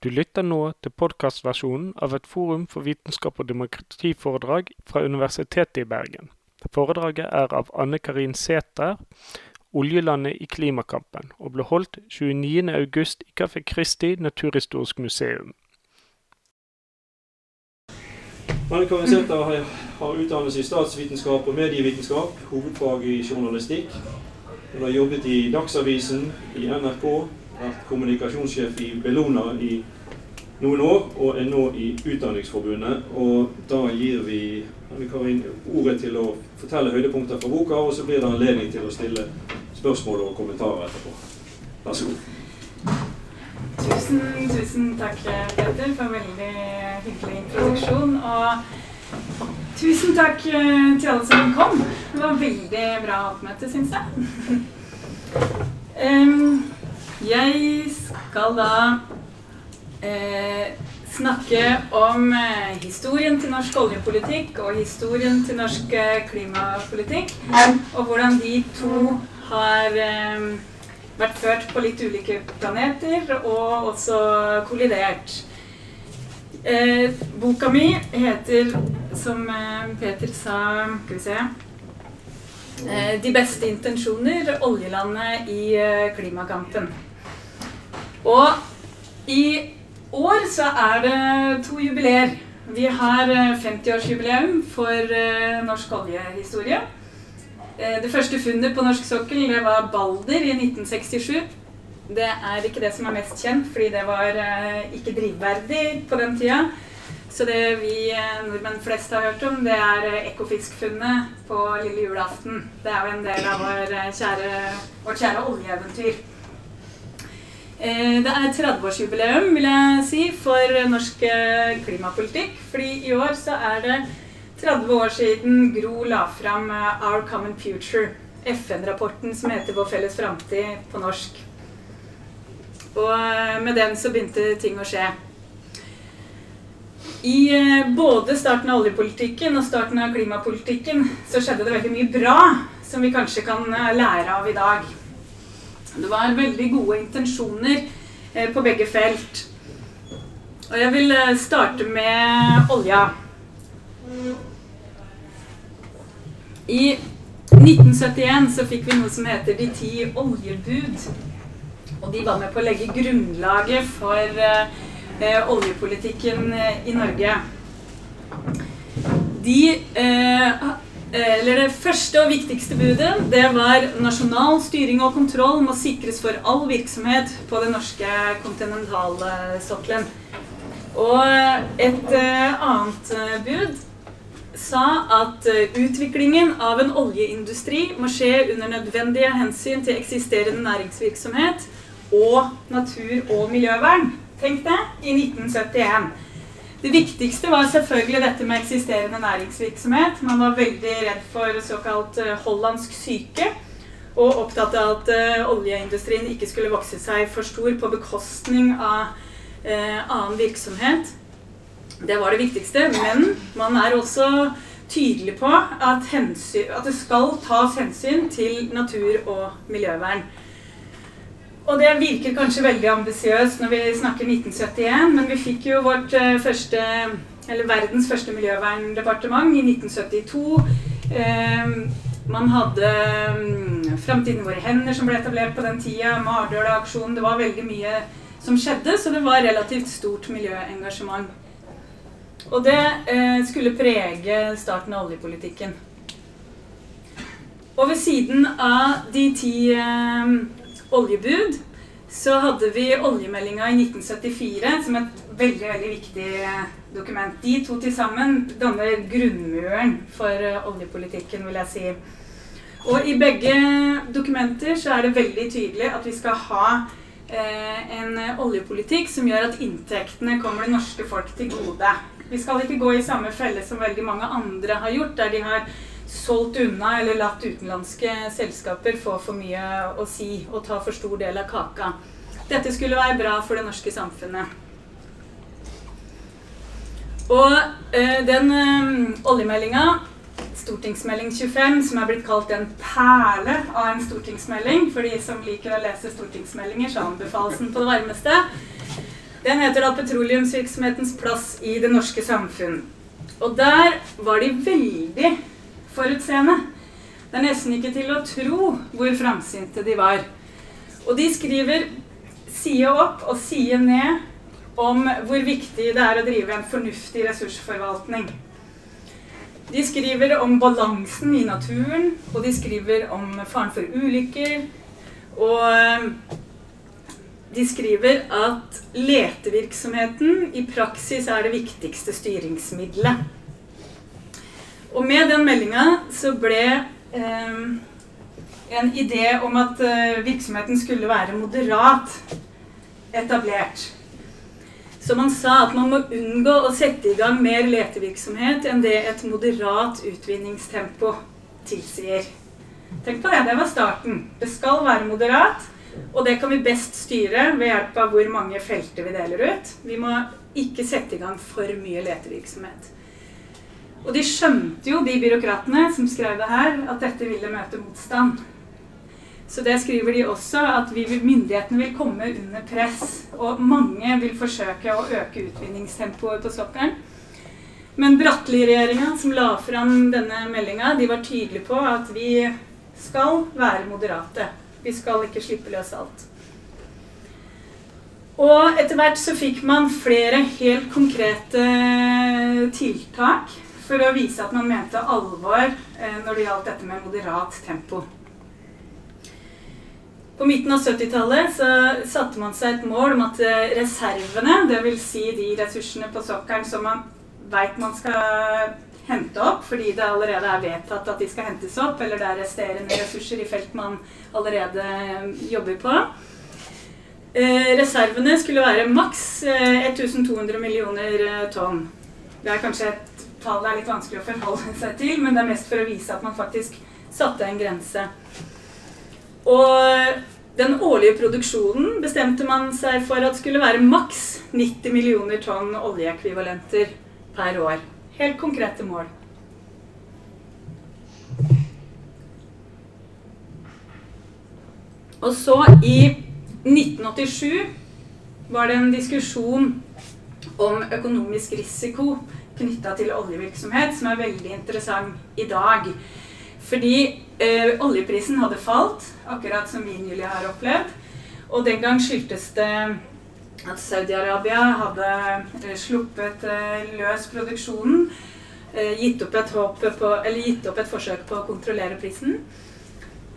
Du lytter nå til podkastversjonen av et Forum for vitenskap og demokrati-foredrag fra Universitetet i Bergen. Foredraget er av Anne Karin Sæther, 'Oljelandet i klimakampen', og ble holdt 29. august i Café Kristi Naturhistorisk museum. Anne Karin Sæther har- har utdannelse i statsvitenskap og medievitenskap, hovedfag i journalistikk. Hun har jobbet i Dagsavisen, i NRK, vært kommunikasjonssjef i Bellona i noen år, og er nå i Utdanningsforbundet. Og da gir vi Anne Karin ordet til å fortelle høydepunkter fra boka, og så blir det anledning til å stille spørsmål og kommentarer etterpå. Vær så god. Tusen, tusen takk, Peter, for en veldig hyggelig introduksjon. Og tusen takk eh, til alle som kom. Det var veldig bra oppmøte, syns jeg. Em, jeg skal da eh, snakke om eh, historien til norsk oljepolitikk og historien til norsk eh, klimapolitikk. Og hvordan de to har eh, vært ført på litt ulike planeter og også kollidert. Eh, boka mi heter, som eh, Peter sa Skal vi se eh, 'De beste intensjoner oljelandet i klimakampen'. Og i år så er det to jubileer. Vi har eh, 50-årsjubileum for eh, norsk oljehistorie. Eh, Det første funnet på norsk sokkel det var Balder i 1967. Det er ikke det som er mest kjent, fordi det var eh, ikke drivverdig på den tida. Så det vi eh, nordmenn flest har hørt om, det er Ekofiskfunnet på lille julaften. Det er jo en del av vår eh, kjære, vårt kjære oljeeventyr. Eh, Det er 30-årsjubileum vil jeg si, for norsk eh, klimapolitikk. Fordi i år så er det 30 år siden Gro la fram eh, Our Common Future, FN-rapporten som heter Vår felles framtid på norsk. Og med den så begynte ting å skje. I både starten av oljepolitikken og starten av klimapolitikken så skjedde det veldig mye bra som vi kanskje kan lære av i dag. Det var veldig gode intensjoner eh, på begge felt. Og jeg vil eh, starte med olja. I 1971 så fikk vi noe som heter De ti oljebud. Og de var med på å legge grunnlaget for eh, eh, oljepolitikken i Norge. De eh, eller Det første og viktigste budet det var nasjonal styring og kontroll må sikres for all virksomhet på den norske kontinentalsokkelen. Og et eh, annet eh, bud sa at eh, utviklingen av en oljeindustri må skje under nødvendige hensyn til eksisterende næringsvirksomhet og natur- og miljøvern. Tenk det, i 1971. Det viktigste var selvfølgelig dette med eksisterende næringsvirksomhet. Man var veldig redd for såkalt eh, hollandsk syke. Og opptatt av at eh, oljeindustrien ikke skulle vokse seg for stor på bekostning av eh, annen virksomhet. Det var det viktigste. Men man er også tydelig på at, hensyn, at det skal tas hensyn til natur- og miljøvern. Og det virker kanskje veldig ambisiøst når vi snakker 1971, men vi fikk jo vårt eh, første, eller verdens første miljøverndepartement i 1972. Eh, man hadde mm, Framtiden i våre hender som ble etablert på den tida. Mardøla-aksjonen. Det var veldig mye som skjedde, så det var relativt stort miljøengasjement. Og det eh, skulle prege starten av oljepolitikken. Og ved siden av de ti eh, oljebud, så hadde vi oljemeldinga i 1974 som et veldig veldig viktig eh, dokument. De to til sammen danner grunnmuren for eh, oljepolitikken, vil jeg si. Og i begge dokumenter så er det veldig tydelig at vi skal ha eh, en oljepolitikk som gjør at inntektene kommer det norske folk til gode. Vi skal ikke gå i samme felle som veldig mange andre har gjort, der de har solgt unna eller latt utenlandske selskaper få for mye å si og ta for stor del av kaka. Dette skulle være bra for det norske samfunnet. Og eh, den eh, oljemeldinga, stortingsmelding 25, som er blitt kalt en perle av en stortingsmelding For de som liker å lese stortingsmeldinger, så anbefales den på det varmeste. Den heter da 'Petroleumsvirksomhetens plass i det norske samfunn'. Og der var de veldig forutseende. Det er nesten ikke til å tro hvor framsynte de var. Og de skriver side opp og side ned om hvor viktig det er å drive en fornuftig ressursforvaltning. De skriver om balansen i naturen, og de skriver om faren for ulykker. Og eh, de skriver at letevirksomheten i praksis er det viktigste styringsmiddelet. Og med den meldinga så ble eh, en idé om at eh, virksomheten skulle være moderat etablert. Så man sa at man må unngå å sette i gang mer letevirksomhet enn det et moderat utvinningstempo tilsier. Tenk på det, det var starten. Det skal være moderat, og det kan vi best styre ved hjelp av hvor mange felter vi deler ut. Vi må ikke sette i gang for mye letevirksomhet. Og de skjønte jo, de byråkratene som skrev det her, at dette ville møte motstand. Så det skriver de også, at vi, myndighetene vil komme under press. Og mange vil forsøke å øke utvinningstempoet på sokkelen. Men Bratteli-regjeringa, som la fram denne meldinga, de var tydelige på at vi skal være moderate. Vi skal ikke slippe løs alt. Og etter hvert så fikk man flere helt konkrete tiltak for å vise at man mente alvor eh, når det gjaldt dette med moderat tempo. På midten av 70-tallet så satte man seg et mål om at eh, reservene, dvs. Si de ressursene på sokkelen som man veit man skal hente opp fordi det allerede er vedtatt at de skal hentes opp, eller det er resterende ressurser i felt man allerede eh, jobber på. Reservene skulle være maks eh, 1200 millioner tonn. Det er kanskje et tall det er litt vanskelig å forholde seg til, men det er mest for å vise at man faktisk satte en grense. Og den årlige produksjonen bestemte man seg for at skulle være maks 90 millioner tonn oljeekvivalenter per år. Helt konkrete mål. Og så i 1987 var det en diskusjon om økonomisk risiko knytta til oljevirksomhet, som er veldig interessant i dag. Fordi eh, oljeprisen hadde falt, akkurat som vi nylig har opplevd. Og den gang skyldtes det at Saudi-Arabia hadde eh, sluppet eh, løs produksjonen. Eh, gitt opp, på, gitt opp, et forsøk på å kontrollere prisen.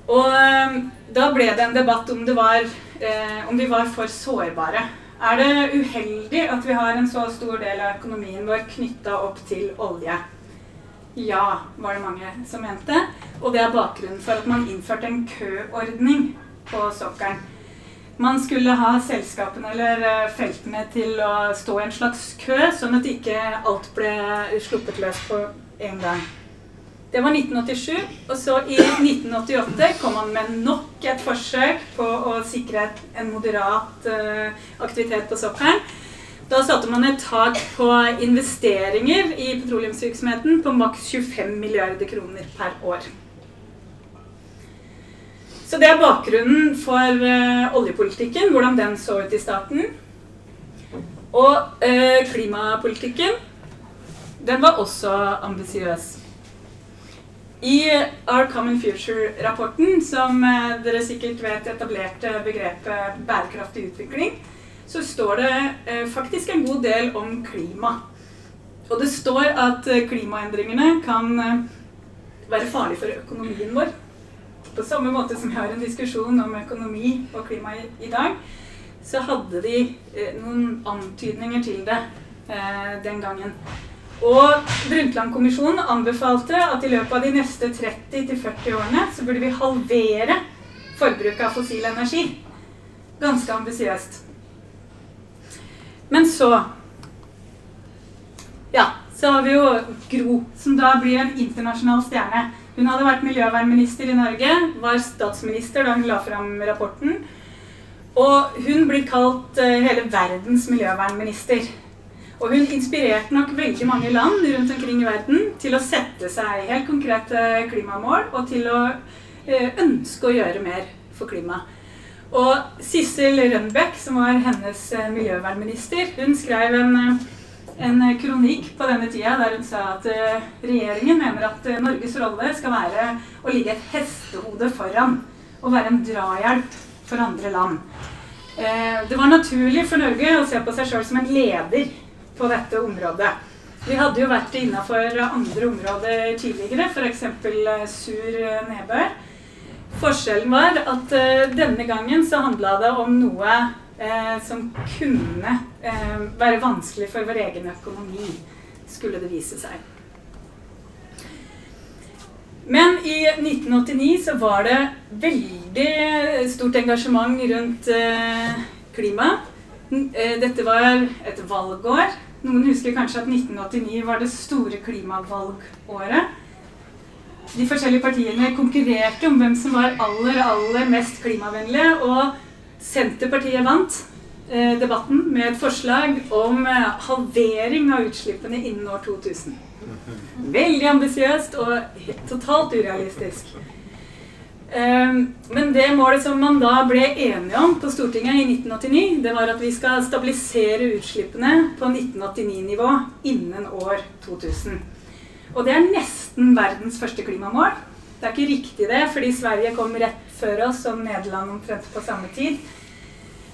Og eh, da ble det en debatt om, var, eh, om vi var for sårbare. Er det uheldig at vi har en så stor del av økonomien vår knytta opp til olje? Ja, var det mange som mente. Og det er bakgrunnen for at man innførte en køordning på sokkelen. Man skulle ha selskapene eller eh, feltene til å stå i en slags kø, sånn at ikke alt ble sluppet løs på en gang. Det var 1987. Og så i 1988 kom man med nok et forsøk på å sikre en moderat uh, aktivitet på sokkelen. Da satte man et tak på investeringer i petroleumsvirksomheten på maks 25 milliarder kroner per år. Så det er bakgrunnen for uh, oljepolitikken, hvordan den så ut i staten. Og uh, klimapolitikken, den var også ambisiøs. I Our Common Future-rapporten, som uh, dere sikkert vet etablerte begrepet bærekraftig utvikling, så står det eh, faktisk en god del om klima. Og det står at eh, klimaendringene kan eh, være farlig for økonomien vår. På samme måte som vi har en diskusjon om økonomi og klima i, dag, så hadde de eh, noen antydninger til det eh, den gangen. Og Brundtland-kommisjonen anbefalte at i løpet av de neste 30-40 årene så burde vi halvere forbruket av fossil energi. Ganske ambisiøst. Men så Ja, så har vi jo Gro, som da blir en internasjonal stjerne. Hun hadde vært miljøvernminister i Norge, var statsminister da hun la fram rapporten. Og hun blir kalt uh, hele verdens miljøvernminister. Og hun inspirerte nok veldig mange land rundt omkring i verden til å sette seg helt konkrete klimamål og til å uh, ønske å gjøre mer for klimaet. Og Sissel Rønbeck, som var hennes eh, miljøvernminister, hun skrev en, eh, en kronikk på denne tida der hun sa at eh, regjeringen mener at eh, Norges rolle skal være å ligge et hestehode foran og være en drahjelp for andre land. Eh, det var naturlig for Norge å se på seg sjøl som en leder på dette området. Vi hadde jo vært innafor andre områder tidligere, f.eks. sur nedbør. Forskjellen var at uh, denne gangen så handla det om noe uh, som kunne uh, være vanskelig for vår egen økonomi, skulle det vise seg. Men i 1989 så var det veldig stort engasjement rundt klima. Dette var et valgår. Noen husker kanskje at 1989 var det store klimavalgåret de forskjellige partiene konkurrerte om hvem som var aller, aller mest klimavennlige. Og Senterpartiet vant eh, debatten med et forslag om eh, halvering av utslippene innen år 2000. Veldig ambisiøst og totalt urealistisk. Eh, men det målet som man da ble enige om på Stortinget i 1989, det var at vi skal stabilisere utslippene på 1989-nivå innen år 2000. Og det er nesten verdens første klimamål. Det er ikke riktig det, fordi Sverige kom rett før oss og Nederland omtrent på samme tid.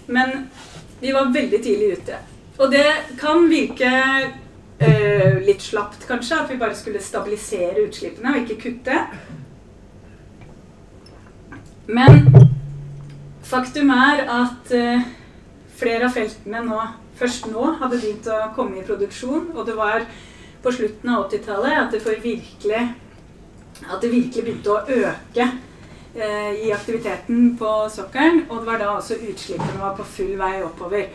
Men vi var veldig tidlig ute. Og det kan virke eh, litt slapt, kanskje, at vi bare skulle stabilisere utslippene og ikke kutte. Men faktum er at eh, flere av feltene nå, først nå hadde begynt å komme i produksjon, og det var på slutten av 80-tallet at at det virkelig begynte å øke eh, i aktiviteten på sokkelen. Og det var da også utslippene var på full vei oppover.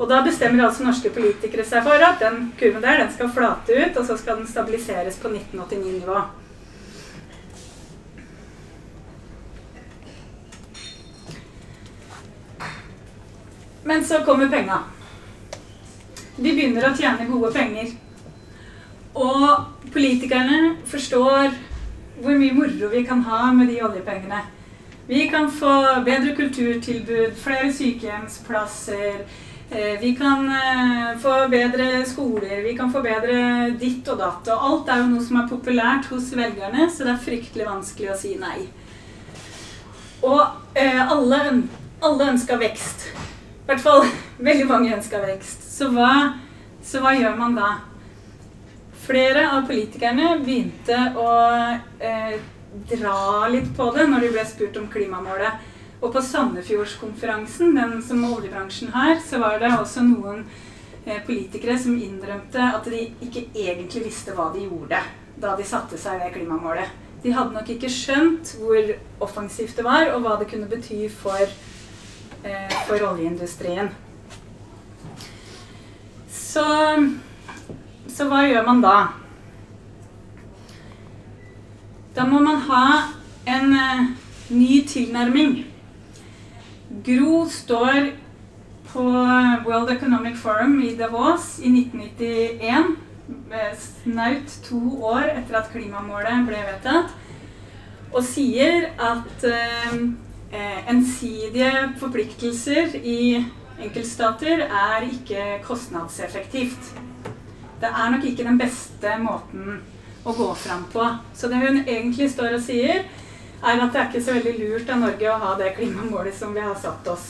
Og da bestemmer altså norske politikere seg for at den kurven der den skal flate ut, og så skal den stabiliseres på 1989-nivå. Men så kommer penga. De begynner å tjene gode penger og politikerne forstår hvor mye moro vi kan ha med de oljepengene. Vi kan få bedre kulturtilbud, flere sykehjemsplasser. Eh, vi kan eh, få bedre skoler, vi kan få bedre ditt og datt. Og alt er jo noe som er populært hos velgerne, så det er fryktelig vanskelig å si nei. Og eh, alle, alle ønska vekst. I hvert fall veldig mange ønska vekst. Så hva, så hva gjør man da? Flere av politikerne begynte å eh, dra litt på det når de ble spurt om klimamålet. Og på Sandefjordskonferansen, den som oljebransjen har, så var det også noen eh, politikere som innrømte at de ikke egentlig visste hva de gjorde da de satte seg ved klimamålet. De hadde nok ikke skjønt hvor offensivt det var, og hva det kunne bety for, for oljeindustrien. Så så hva gjør man da? Da må man ha en uh, ny tilnærming. Gro står på World Economic Forum i Davos i 1991, snaut to år etter at klimamålet ble vedtatt, og sier at ensidige forpliktelser i enkeltstater er ikke kostnadseffektivt det er nok ikke den beste måten å gå fram på. Så det hun egentlig står og sier, er at det er ikke så veldig lurt av Norge å ha det klimamålet som vi har satt oss.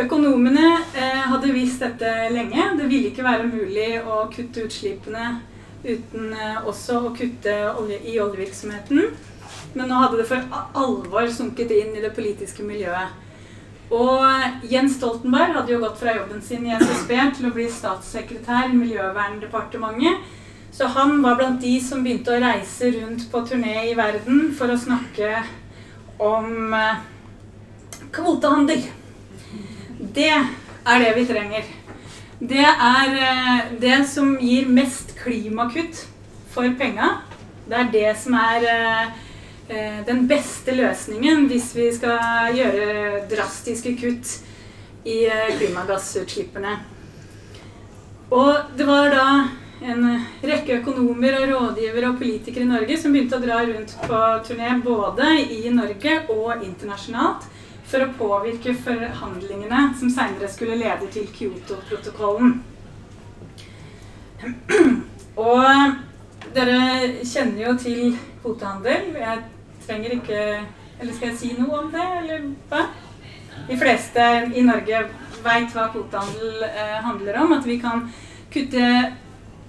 Økonomene eh, hadde visst dette lenge. Det ville ikke være mulig å kutte utslippene uten eh, også å kutte olje, i oljevirksomheten. Men nå hadde det for alvor sunket inn i det politiske miljøet. Og Jens Stoltenberg hadde jo gått fra jobben sin i SSB til å bli statssekretær i Miljøverndepartementet. Så han var blant de som begynte å reise rundt på turné i verden for å snakke om eh, kvotehandel. Det er det vi trenger. Det er eh, det som gir mest klimakutt for penga. Det er det som er eh, den beste løsningen hvis vi skal gjøre drastiske kutt i eh, klimagassutslippene. Og det var da en rekke økonomer og rådgivere og politikere i Norge som begynte å dra rundt på turné både i Norge og internasjonalt for å påvirke forhandlingene som seinere skulle lede til Kyoto-protokollen. Og dere kjenner jo til kvotehandel. Jeg trenger ikke Eller skal jeg si noe om det, eller hva? De fleste i Norge veit hva kvotehandel eh, handler om. At vi kan kutte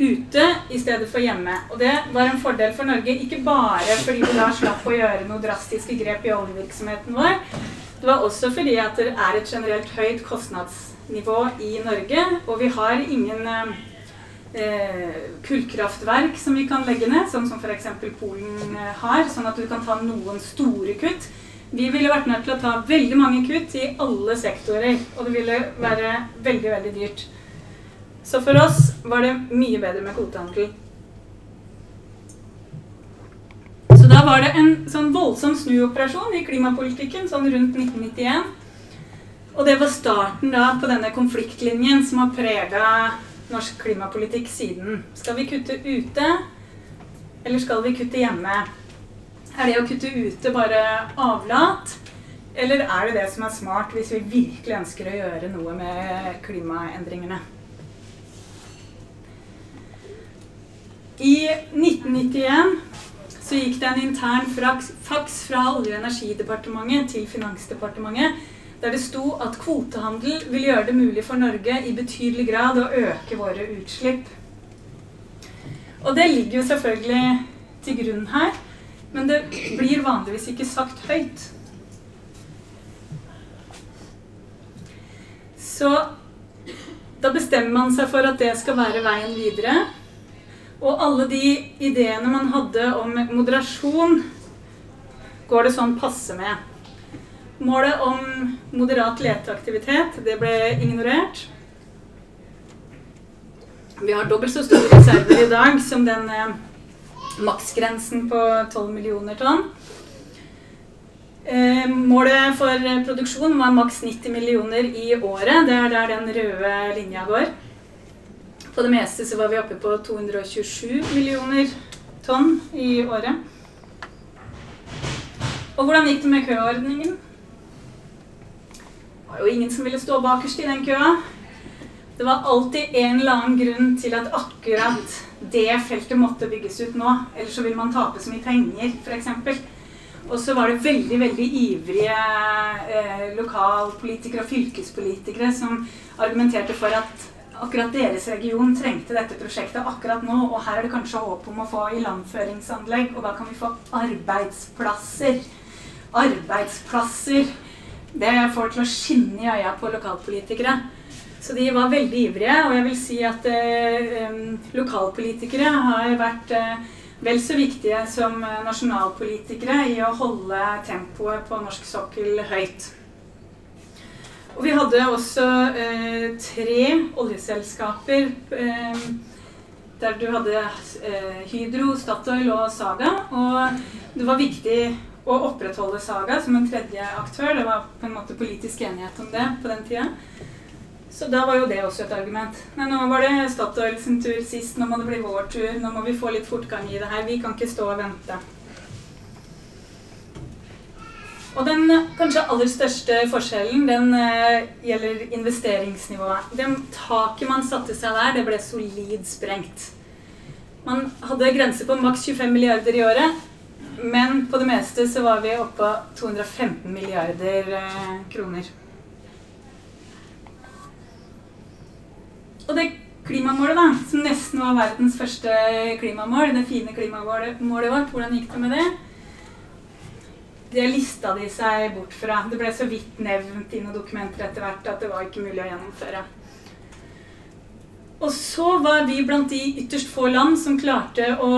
ute i stedet for hjemme. Og det var en fordel for Norge, ikke bare fordi vi da slapp å gjøre noen drastiske grep i oljevirksomheten vår. Det var også fordi at det er et generelt høyt kostnadsnivå i Norge, og vi har ingen eh, kullkraftverk som vi kan legge ned, sånn som f.eks. Polen eh, har, sånn at du kan ta noen store kutt. Vi ville vært nødt til å ta veldig mange kutt i alle sektorer, og det ville være veldig, veldig dyrt. Så for oss var det mye bedre med kvotehandel. Så da var det en sånn voldsom snuoperasjon i klimapolitikken sånn rundt 1991. Og det var starten da på denne konfliktlinjen som har prega norsk klimapolitikk siden. Skal vi kutte ute, eller skal vi kutte hjemme? Er det å kutte ute bare avlat? Eller er det det som er smart hvis vi virkelig ønsker å gjøre noe med klimaendringene? I 1991 så gikk det en intern faks fra Olje- og energidepartementet til Finansdepartementet der det sto at kvotehandel vil gjøre det mulig for Norge i betydelig grad å øke våre utslipp. Og det ligger jo selvfølgelig til grunn her, men det blir vanligvis ikke sagt høyt. Så da bestemmer man seg for at det skal være veien videre. Og alle de ideene man hadde om moderasjon, går det sånn passe med. Målet om moderat leteaktivitet, det ble ignorert. Vi har dobbelt så store reserver i dag som den eh, maksgrensen på 12 millioner tonn. Eh, målet for produksjon var maks 90 millioner i året. Det er der den røde linja går. På det meste så var vi oppe på 227 millioner tonn i året. Og hvordan gikk det med køordningen? Det var jo ingen som ville stå bakerst i den køa. Det var alltid en eller annen grunn til at akkurat det feltet måtte bygges ut nå. Ellers så vil man tape så mye penger, f.eks. Og så var det veldig veldig ivrige eh, lokalpolitikere og fylkespolitikere som argumenterte for at akkurat deres region trengte dette prosjektet akkurat nå, og her er det kanskje håp om å få ilandføringsanlegg, og da kan vi få arbeidsplasser. Arbeidsplasser det får til å skinne i øya på lokalpolitikere. Så de var veldig ivrige, og jeg vil si at eh, lokalpolitikere har vært eh, vel så viktige som nasjonalpolitikere i å holde tempoet på norsk sokkel høyt. Og vi hadde også eh, tre oljeselskaper eh, der du hadde eh, Hydro, Statoil og Saga. Og det var viktig å opprettholde Saga som en tredje aktør. Det var på en måte politisk enighet om det på den tida. Så da var jo det også et argument. Nei, nå var det Statoil sin tur sist, nå må det bli vår tur. Nå må vi få litt fortgang i det her. Vi kan ikke stå og vente. Og den kanskje aller største forskjellen, den uh, gjelder investeringsnivået. Det taket man satte seg der, det ble solid sprengt. Man hadde grense på maks 25 milliarder i året. Men på det meste så var vi oppe på 215 milliarder eh, kroner. Og det klimamålet, da, som nesten var verdens første klimamål, det fine klimamålet vårt, hvordan gikk det med det? Det lista de seg bort fra. Det ble så vidt nevnt i noen dokumenter etter hvert at det var ikke mulig å gjennomføre. Og så var vi blant de ytterst få land som klarte å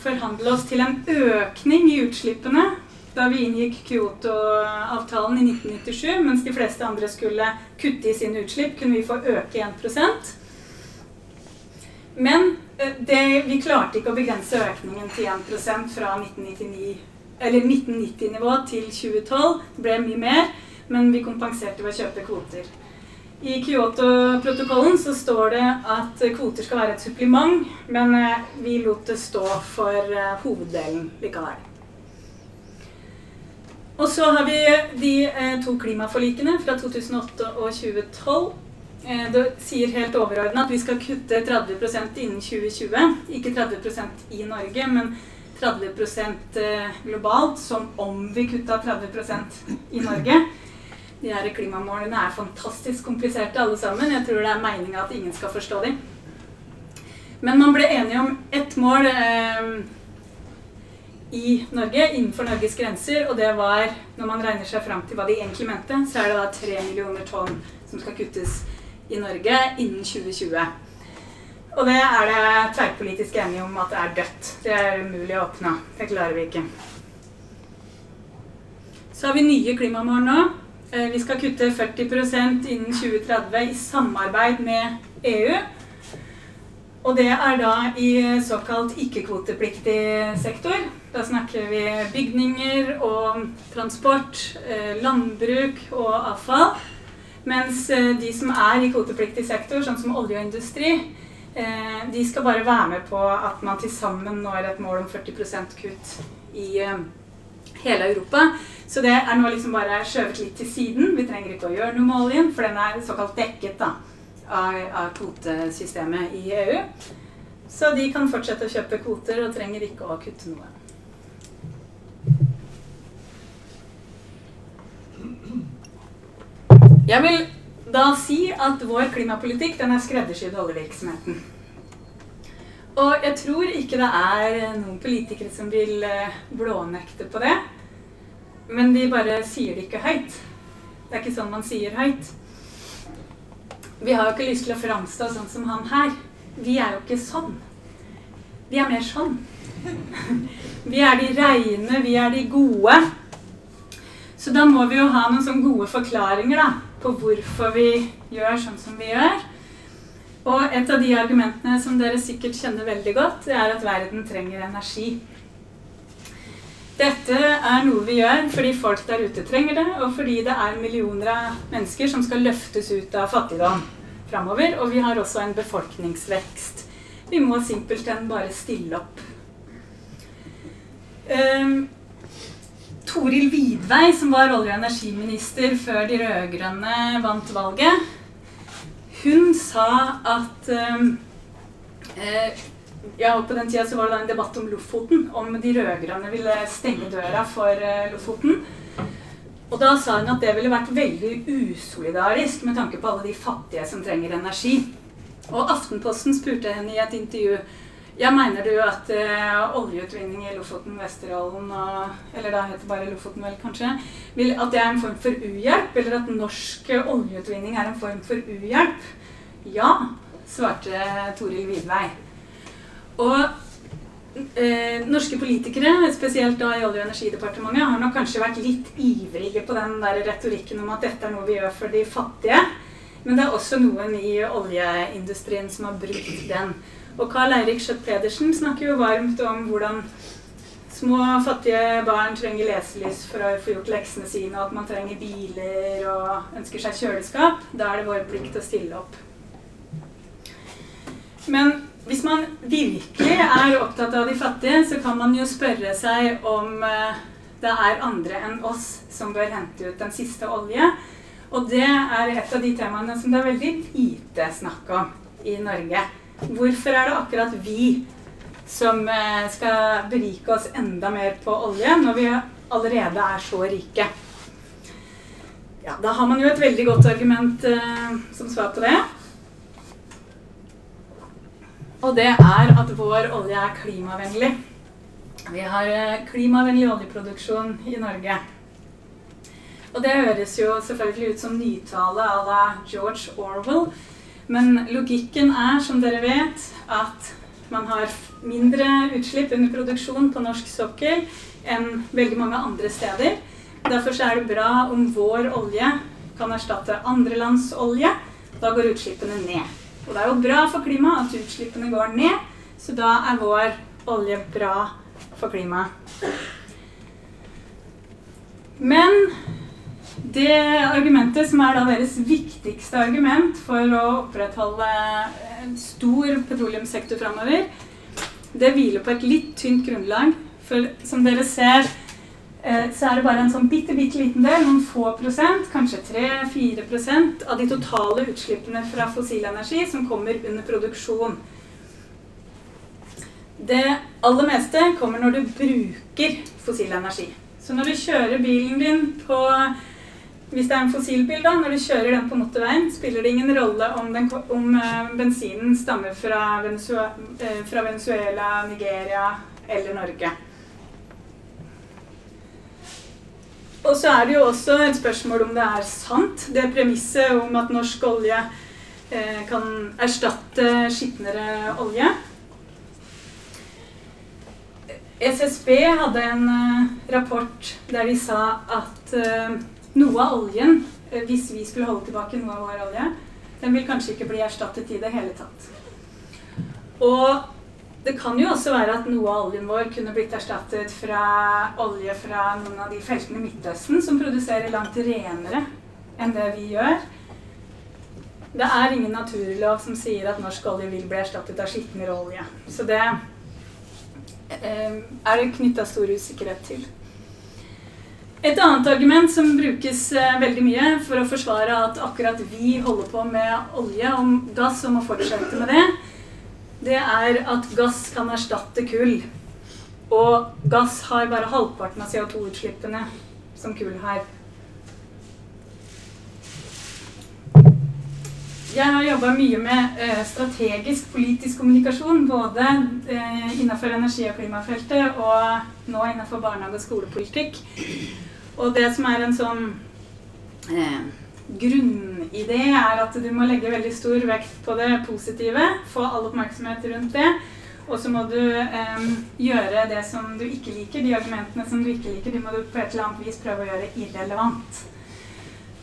forhandle oss til en økning i utslippene da vi inngikk Kyoto-avtalen i 1997. Mens de fleste andre skulle kutte i sine utslipp, kunne vi få øke 1% Men eh, det, vi klarte ikke å begrense økningen til 1% fra 1990-nivå til 2012. Det ble mye mer, men vi kompenserte ved å kjøpe kvoter. I Kyoto-protokollen så står det at kvoter skal være et supplement, men eh, vi lot det stå for eh, hoveddelen likevel. Og så har vi de eh, to klimaforlikene fra 2008 og 2012. Eh, det sier helt overordna at vi skal kutte 30% innen 2020. Ikke 30% i Norge, men 30 eh, globalt, som om vi kutta 30% i Norge. De her klimamålene er fantastisk kompliserte alle sammen. Jeg tror det er meninga at ingen skal forstå dem. Men man ble enige om ett mål eh, i Norge, innenfor Norges grenser, og det var, når man regner seg fram til hva de egentlig mente, så er det da tre millioner tonn som skal kuttes i Norge innen 2020. Og det er det tverrpolitisk enige om at det er dødt. Det er umulig å oppnå. Det klarer vi ikke. Så har vi nye klimamål nå. Eh, vi skal kutte 40% innen 2030 i samarbeid med EU. Og det er da i såkalt ikke-kvotepliktig sektor. Da snakker vi bygninger og transport, eh, landbruk og avfall. Mens eh, de som er i kvotepliktig sektor, sånn som olje og industri, de skal bare være med på at man til sammen når et mål om 40% kutt i hele Europa. Så det er nå liksom bare skjøvet litt til siden. Vi trenger ikke å gjøre noe med oljen, for den er såkalt dekket da, av, av kvotesystemet i EU. Så de kan fortsette å kjøpe kvoter og trenger ikke å kutte noe. Jeg vil da si at vår klimapolitikk den er skreddersydd oljevirksomheten. Og jeg tror ikke det er noen politikere som vil eh, blånekte på det. Men de bare sier det ikke høyt. Det er ikke sånn man sier høyt. Vi har jo ikke lyst til å framstå sånn som han her. Vi er jo ikke sånn. Vi er mer sånn. Vi er de reine, vi er de gode. Så da må vi jo ha noen sånne gode forklaringer da, på hvorfor vi gjør sånn som vi gjør. Og et av de argumentene som dere sikkert kjenner veldig godt, det er at verden trenger energi. Dette er noe vi gjør fordi folk der ute trenger det, og fordi det er millioner av mennesker som skal løftes ut av fattigdom framover. Og vi har også en befolkningsvekst. Vi må simpelthen bare stille opp. Um, Toril Vidvei, som var olje- og energiminister før de rød-grønne vant valget, hun sa at um, eh, ja, På den tida var det en debatt om Lofoten. Om de rød-grønne ville stenge døra for uh, Lofoten. Og da sa hun at det ville vært veldig usolidarisk med tanke på alle de fattige som trenger energi. Og Aftenposten spurte henne i et intervju ja, mener du at uh, oljeutvinning i Lofoten, Vesterålen og Eller da heter det bare Lofoten, vel, kanskje. Vil, at det er en form for uhjelp? Eller at norsk oljeutvinning er en form for uhjelp? Ja, svarte Toril Vidvei. Og uh, norske politikere, spesielt da i Olje- og energidepartementet, har nok kanskje vært litt ivrige på den der retorikken om at dette er noe vi gjør for de fattige. Men det er også noen i oljeindustrien som har brukt den. Og Carl Eirik Schjøtt Pedersen snakker jo varmt om hvordan små, fattige barn trenger leselys for å få gjort leksene sine, og at man trenger biler og ønsker seg kjøleskap. Da er det vår plikt å stille opp. Men hvis man virkelig er opptatt av de fattige, så kan man jo spørre seg om eh, det er andre enn oss som bør hente ut den siste olje. Og det er et av de temaene som det er veldig lite snakk om i Norge. Hvorfor er det akkurat vi som eh, skal berike oss enda mer på olje, når vi allerede er så rike? Ja, da har man jo et veldig godt argument eh, som svar på det. Og det er at vår olje er klimavennlig. Vi har eh, klimavennlig oljeproduksjon i Norge. Og det høres jo selvfølgelig ut som nytale à la George Orwell. Men logikken er, som dere vet, at man har mindre utslipp under produksjon på norsk sokkel enn veldig mange andre steder. Derfor er det bra om vår olje kan erstatte andre lands olje. Da går utslippene ned. Og det er jo bra for klimaet at utslippene går ned, så da er vår olje bra for klimaet. Men det argumentet som er deres viktigste argument for å opprettholde en stor petroleumssektor framover, det hviler på et litt tynt grunnlag. For som dere ser, eh, så er det bare en sånn bitte, bitte liten del, noen få prosent, kanskje 3-4 prosent, av de totale utslippene fra fossil energi som kommer under produksjon. Det aller meste kommer når du bruker fossil energi. Så når du kjører bilen din på hvis det er en fossilbil, da, når du kjører den på motorveien, spiller det ingen rolle om, den, om uh, bensinen stammer fra Venezuela, uh, fra Venezuela, Nigeria eller Norge. Og så er det jo også et spørsmål om det er sant, det premisset om at norsk olje uh, kan erstatte skitnere olje. SSB hadde en rapport der de sa at noe av oljen, eh, hvis vi skulle holde tilbake noe av vår olje, den vil kanskje ikke bli erstattet i det hele tatt. Og det kan jo også være at noe av oljen vår kunne blitt erstattet fra olje fra noen av de feltene i Midtøsten som produserer langt renere enn det vi gjør. Det er ingen naturlov som sier at norsk olje vil bli erstattet av skitnere olje. Så det eh, er det knytta stor usikkerhet til. Et annet argument som brukes eh, veldig mye for å forsvare at akkurat vi holder på med olje og gass og må fortsette med det, det er at gass kan erstatte kull. Og gass har bare halvparten av CO2-utslippene som kull har. Jeg har jobba mye med eh, strategisk politisk kommunikasjon, både eh, innenfor energi- og klimafeltet og nå innenfor barnehage- og skolepolitikk. Og det som er en sånn eh, grunnidé, er at du må legge veldig stor vekt på det positive. Få all oppmerksomhet rundt det. Og så må du eh, gjøre det som du ikke liker, de argumentene som du ikke liker, de må du på et eller annet vis prøve å gjøre irrelevant.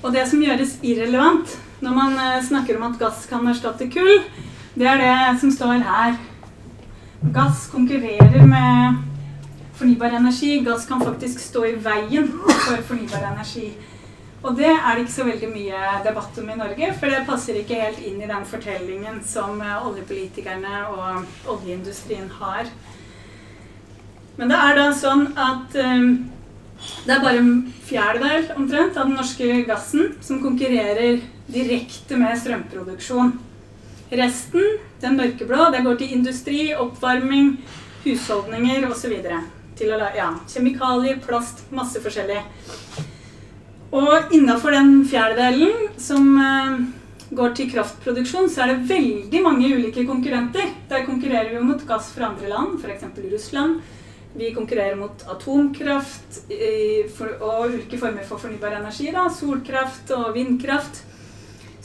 Og det som gjøres irrelevant når man eh, snakker om at gass kan erstatte kull, det er det som står her. Gass konkurrerer med fornybar energi. Gass kan faktisk stå i veien for fornybar energi. Og det er det ikke så veldig mye debatt om i Norge, for det passer ikke helt inn i den fortellingen som eh, oljepolitikerne og oljeindustrien har. Men det er da sånn at um, det er bare en fjerdedel omtrent av den norske gassen som konkurrerer direkte med strømproduksjon. Resten, den mørkeblå, det går til industri, oppvarming, husholdninger osv til å lage ja, kjemikalier, plast, masse forskjellig. Og innafor den fjerdedelen som eh, går til kraftproduksjon, så er det veldig mange ulike konkurrenter. Der konkurrerer vi mot gass fra andre land, f.eks. Russland. Vi konkurrerer mot atomkraft og ulike former for fornybar energi. Da, solkraft og vindkraft.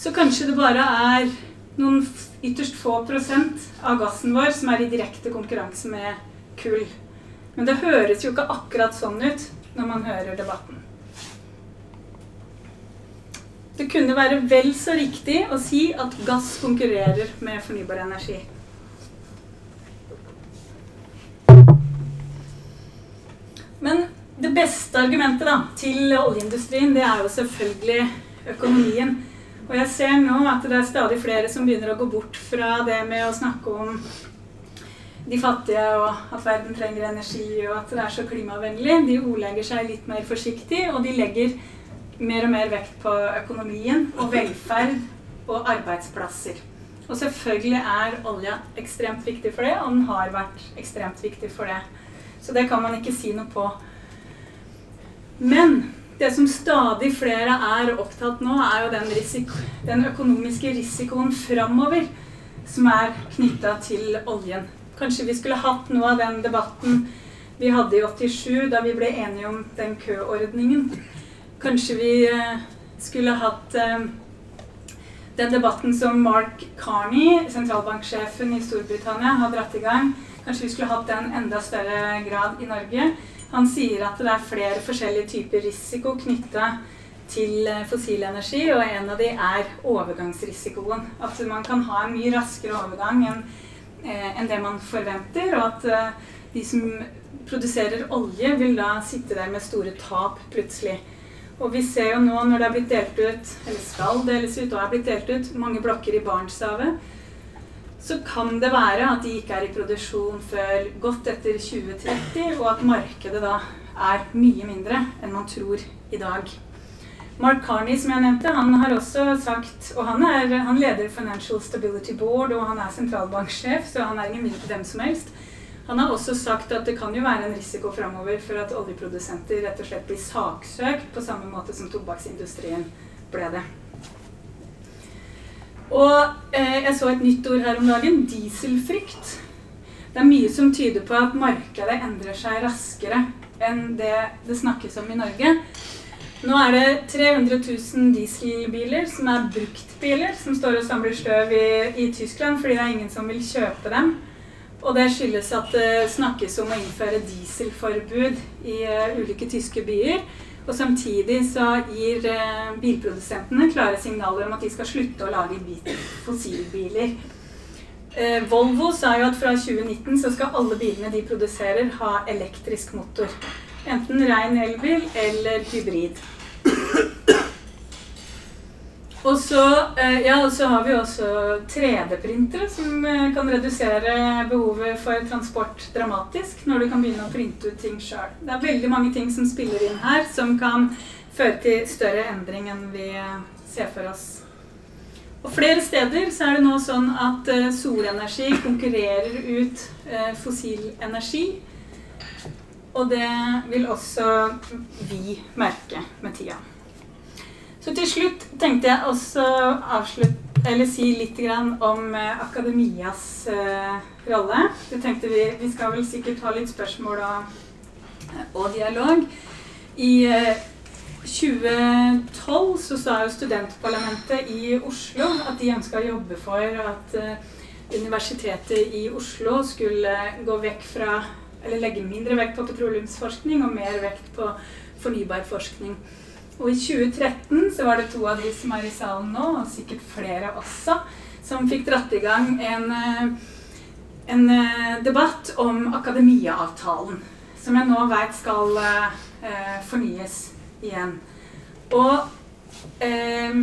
Så kanskje det bare er noen ytterst få prosent av gassen vår som er i direkte konkurranse med kull. Men det høres jo ikke akkurat sånn ut når man hører debatten. Det kunne være vel så riktig å si at gass konkurrerer med fornybar energi. Men det beste argumentet da, til oljeindustrien det er jo selvfølgelig økonomien. Og jeg ser nå at det er stadig flere som begynner å gå bort fra det med å snakke om de fattige, og at verden trenger energi, og at det er så klimavennlig. De ordlegger seg litt mer forsiktig, og de legger mer og mer vekt på økonomien og velferd og arbeidsplasser. Og selvfølgelig er olja ekstremt viktig for det, og den har vært ekstremt viktig for det. Så det kan man ikke si noe på. Men det som stadig flere er opptatt nå, er jo den, risiko, den økonomiske risikoen framover som er knytta til oljen. Kanskje vi skulle hatt noe av den debatten vi hadde i 87, da vi ble enige om den køordningen. Kanskje vi eh, skulle hatt eh, den debatten som Mark Carney, sentralbanksjefen i Storbritannia, har dratt i gang. Kanskje vi skulle hatt den enda større grad i Norge. Han sier at det er flere forskjellige typer risiko knytta til eh, fossil energi, og en av de er overgangsrisikoen. At man kan ha en mye raskere overgang enn enn det man forventer, og at eh, de som produserer olje, vil da sitte der med store tap plutselig. Og vi ser jo nå når det er blitt delt ut, eller skal deles ut og er blitt delt ut, mange blokker i Barentshavet, så kan det være at de ikke er i produksjon før godt etter 2030, og at markedet da er mye mindre enn man tror i dag. Mark Carney, som jeg nevnte, han har også sagt Og han, er, han leder Financial Stability Board, og han er sentralbanksjef, så han er ingen hvem dem som helst. Han har også sagt at det kan jo være en risiko framover for at oljeprodusenter rett og slett blir saksøkt på samme måte som tobakksindustrien ble det. Og eh, jeg så et nytt ord her om dagen dieselfrykt. Det er mye som tyder på at markedet endrer seg raskere enn det det snakkes om i Norge. Nå er det 300 000 dieselbiler som er bruktbiler, som står og samler støv i, i, Tyskland fordi det er ingen som vil kjøpe dem. Og det skyldes at det snakkes om å innføre dieselforbud i uh, ulike tyske byer. Og samtidig så gir uh, bilprodusentene klare signaler om at de skal slutte å lage fossilbiler. Uh, Volvo sa jo at fra 2019 så skal alle bilene de produserer, ha elektrisk motor. Enten ren elbil eller hybrid. Og så, eh, ja, så har vi også 3D-printere som eh, kan redusere behovet for transport dramatisk når du kan begynne å printe ut ting sjøl. Det er veldig mange ting som spiller inn her, som kan føre til større endring enn vi eh, ser for oss. Og flere steder så er det nå sånn at solenergi konkurrerer ut fossil energi. Og det vil også vi merke med tida. Så til slutt tenkte jeg også eller si litt om eh, akademias uh, rolle. Jeg tenkte vi, vi, skal vel sikkert ha litt spørsmål og, og dialog. I uh, 2012 så sa jo studentparlamentet i Oslo at de ønska å jobbe for at Universitetet i Oslo skulle gå vekk fra eller legge mindre vekt på petroleumsforskning og mer vekt på fornybar forskning. Og i 2013 så var det to av de som er i salen nå, og sikkert flere også, som fikk dratt i gang en, eh, en eh, debatt om akademiaavtalen. Som jeg nå veit skal eh, fornyes igjen. Og eh,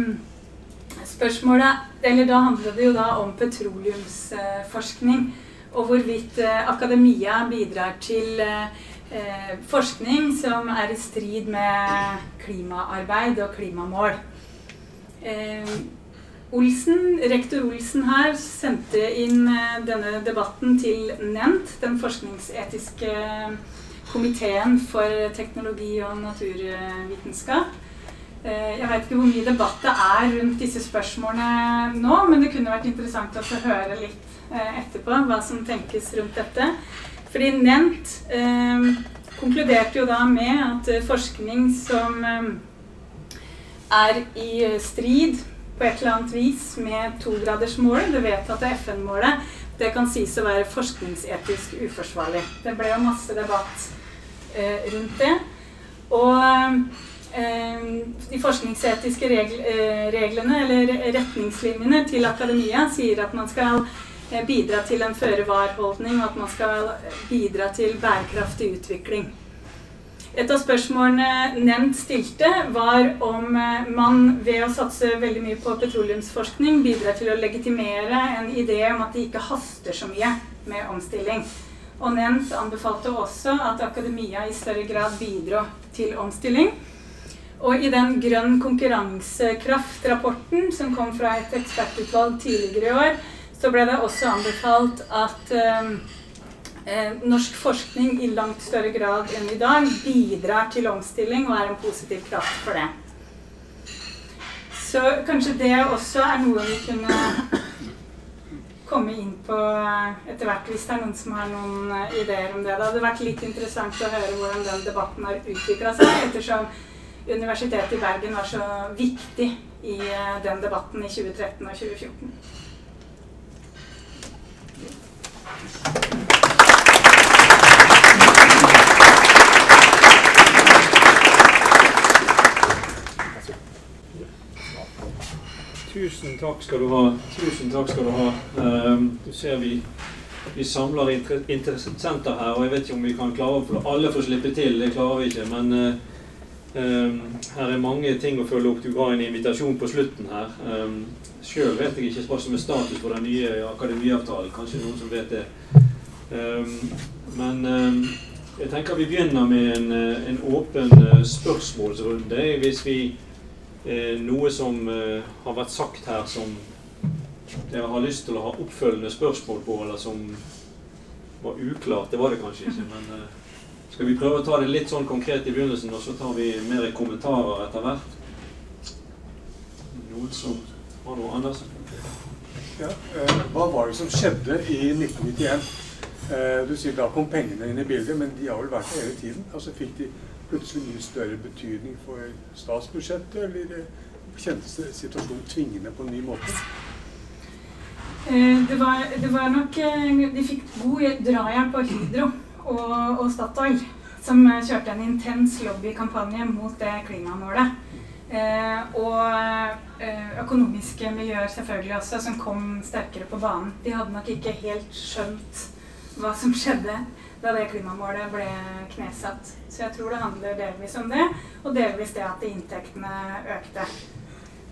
spørsmålet Eller da handler det jo da om petroleumsforskning. Og hvorvidt eh, akademia bidrar til eh, eh, forskning som er i strid med klimaarbeid og klimamål. Olsen, rektor Olsen her sendte inn denne debatten til NENT, den forskningsetiske komiteen for teknologi og naturvitenskap. Jeg vet ikke hvor mye debatt det er rundt disse spørsmålene nå, men det kunne vært interessant å høre litt etterpå hva som tenkes rundt dette. Fordi Nent eh, konkluderte jo da med at eh, forskning som eh, er i strid på et eller annet vis med togradersmålet, det vedtatte FN-målet, det kan sies å være forskningsetisk uforsvarlig. Det ble jo masse debatt eh, rundt det. Og eh, de forskningsetiske regl eh, reglene, eller retningslinjene til akademia, sier at man skal Eh, bidra til en føre-var-holdning, og at man skal bidra til bærekraftig utvikling. Et av spørsmålene nevnt stilte, var om eh, man ved å satse veldig mye på petroleumsforskning bidrar til å legitimere en idé om at det ikke haster så mye med omstilling. Og nevnt anbefalte også at akademia i større grad bidro til omstilling. Og i den grønn konkurransekraft-rapporten som kom fra et ekspertutvalg tidligere i år, så ble det også anbefalt at eh, eh, norsk forskning i langt større grad enn i dag bidrar til omstilling og er en positiv kraft for det. Så kanskje det også er noe vi kunne komme inn på etter hvert, hvis det er noen som har noen eh, ideer om det. Det hadde vært litt interessant å høre hvordan den debatten har utvikla seg, ettersom Universitetet i Bergen var så viktig i eh, den debatten i 2013 og 2014. Tusen takk skal du ha. Tusen takk skal du ha. Um, du ser vi, vi samler interessenter her, og jeg vet ikke om vi kan klare å alle få slippe til. Det klarer vi ikke. Men Um, her er mange ting å følge opp. Du ga en invitasjon på slutten her. Um, Sjøl vet jeg ikke hva som er status på den nye akademiavtalen. Kanskje noen som vet det. Um, men um, jeg tenker vi begynner med en, eh, en åpen uh, spørsmålsrunde. Hvis vi uh, Noe som uh, har vært sagt her som dere har lyst til å ha oppfølgende spørsmål på, eller som var uklart. Det var det kanskje ikke. men... Skal vi prøve å ta det litt sånn konkret i begynnelsen, og så tar vi mer kommentarer etter hvert? Noen som har nå, Anders. Ja, eh, hva var det som skjedde i 1991? Eh, du sier da kom pengene inn i bildet, men de har vel vært der hele tiden? Altså Fikk de plutselig mye større betydning for statsbudsjettet, eller eh, kjentes situasjonen tvingende på en ny måte? Det var, det var nok De fikk god drahjelp av Hydro og, og Statoil, som kjørte en intens lobbykampanje mot det klimamålet. Eh, og eh, økonomiske miljøer selvfølgelig også, som kom sterkere på banen. De hadde nok ikke helt skjønt hva som skjedde da det klimamålet ble knesatt. Så jeg tror det handler delvis om det, og delvis det at inntektene økte.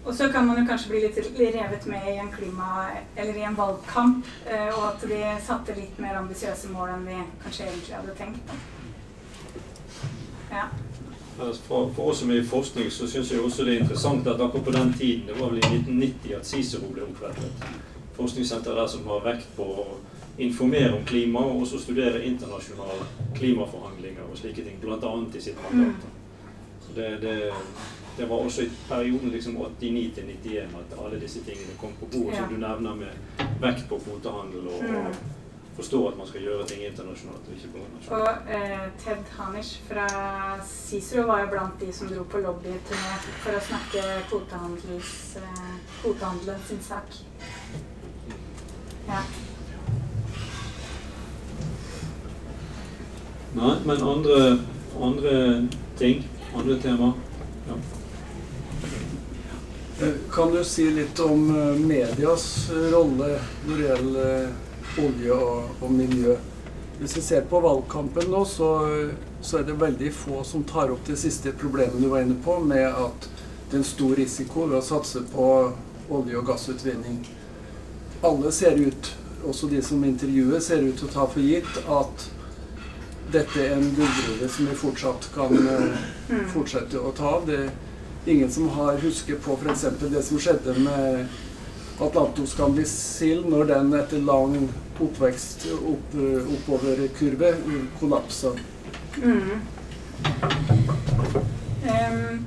Og så kan man jo kanskje bli litt revet med i en klima, eller i en valgkamp, eh, og at de satte litt mer ambisiøse mål enn vi kanskje egentlig hadde tenkt. Ja. For, for, oss som er i forskning, så syns jeg også det er interessant at akkurat på den tiden, det var vel i 1990 at CICERO ble opprettet. Forskningssenter der som har vekt på å informere om klima, og også studere internasjonale klimaforhandlinger og slike ting, bl.a. i sitt mandat. Så det, det det var også i perioden liksom 89 til 91 at alle disse tingene kom på bordet, som du nevner med vekt på kvotehandel og, mm. og forstå at man skal gjøre ting internasjonalt. og ikke på nasjonalt. Og eh, Ted Hanish fra Cicero var jo blant de som dro på lobbyturné for å snakke kvotehandelen eh, sin sak. Ja. Nei, men andre, andre ting, andre tema? Ja. Eh, kan du si litt om eh, medias rolle når det gjelder eh, olje og, og miljø? Hvis vi ser på valgkampen nå, så, så, er det veldig få som tar opp det siste problemet du var inne på, med at det er en stor risiko ved å satse på olje- og gassutvinning. Alle ser ut, også de som intervjuer, ser ut til å ta for gitt at dette er en gullgruve som vi fortsatt kan mm. fortsette å ta av. Det ingen som har husket på f.eks. det som skjedde med Atlantoskandisild når den etter lang oppvekst opp, oppoverkurve kollapsa. Mm. Um,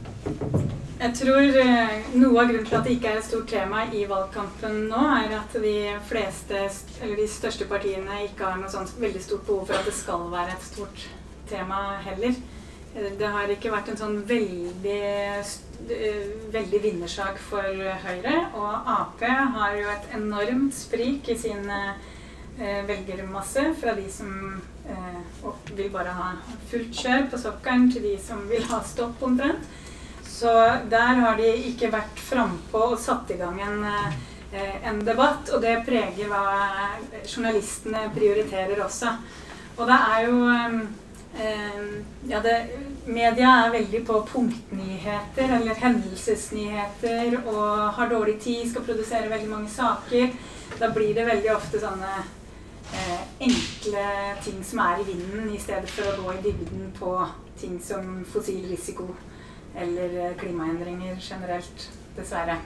jeg tror uh, noe av grunnen til at det ikke er et stort tema i valgkampen nå, er at de fleste, eller de største partiene ikke har noe sånt veldig stort behov for at det skal være et stort tema heller. Det har ikke vært en sånn veldig, eh, veldig vinnersak for Høyre. Og Ap har jo et enormt sprik i sin eh, velgermasse fra de som eh, vil bare ha fullt kjør på sokkelen, til de som vil ha stopp omtrent. Så der har de ikke vært frampå og satt i gang en, eh, en debatt. Og det preger hva journalistene prioriterer også. Og det er jo eh, ja, det, media er veldig på punktnyheter eller hendelsesnyheter og har dårlig tid, skal produsere veldig mange saker. Da blir det veldig ofte sånne eh, enkle ting som er i vinden, i stedet for å gå i dybden på ting som fossil risiko eller eh, klimaendringer generelt. Dessverre.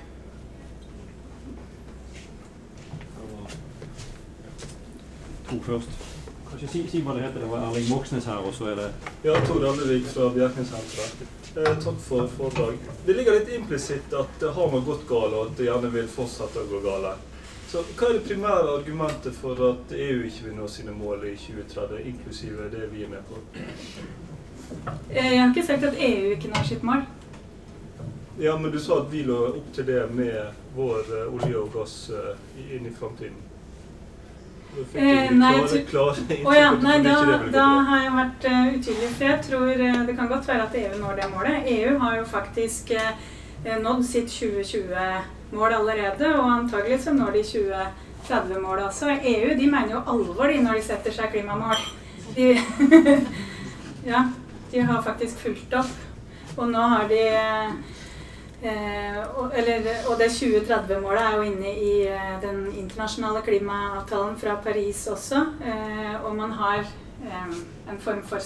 To først. Kanskje si, si, hva det heter. Det var Erling Moxnes her, og så er det Ja, Tor Andevik fra Bjerknessenteret. Eh, takk for foredrag. Det ligger litt implisitt at det har man gått galt, og at det gjerne vil fortsette å gå galt. Så Hva er det primære argumentet for at EU ikke vil nå sine mål i 2030, inklusive det vi er med på? Eh, jeg har ikke sagt at EU ikke når sitt mål. Ja, men du sa at vi lå opp til det med vår uh, olje og gass uh, inn i framtiden. Eh, nei, oh, ja, nei da, da, har jeg vært uh, utydelig. For jeg tror uh, det kan godt være at EU når det målet. EU har jo faktisk uh, nådd sitt 2020-mål allerede, og antagelig så når de 2030-målet også. EU de mener jo alvor de når de setter seg klimamål. De, ja, de har faktisk fulgt opp. Og nå har de eh, eller, og det 2030-målet er jo inne i eh, den internasjonale klimaavtalen fra Paris også. Eh, og man har eh, en form for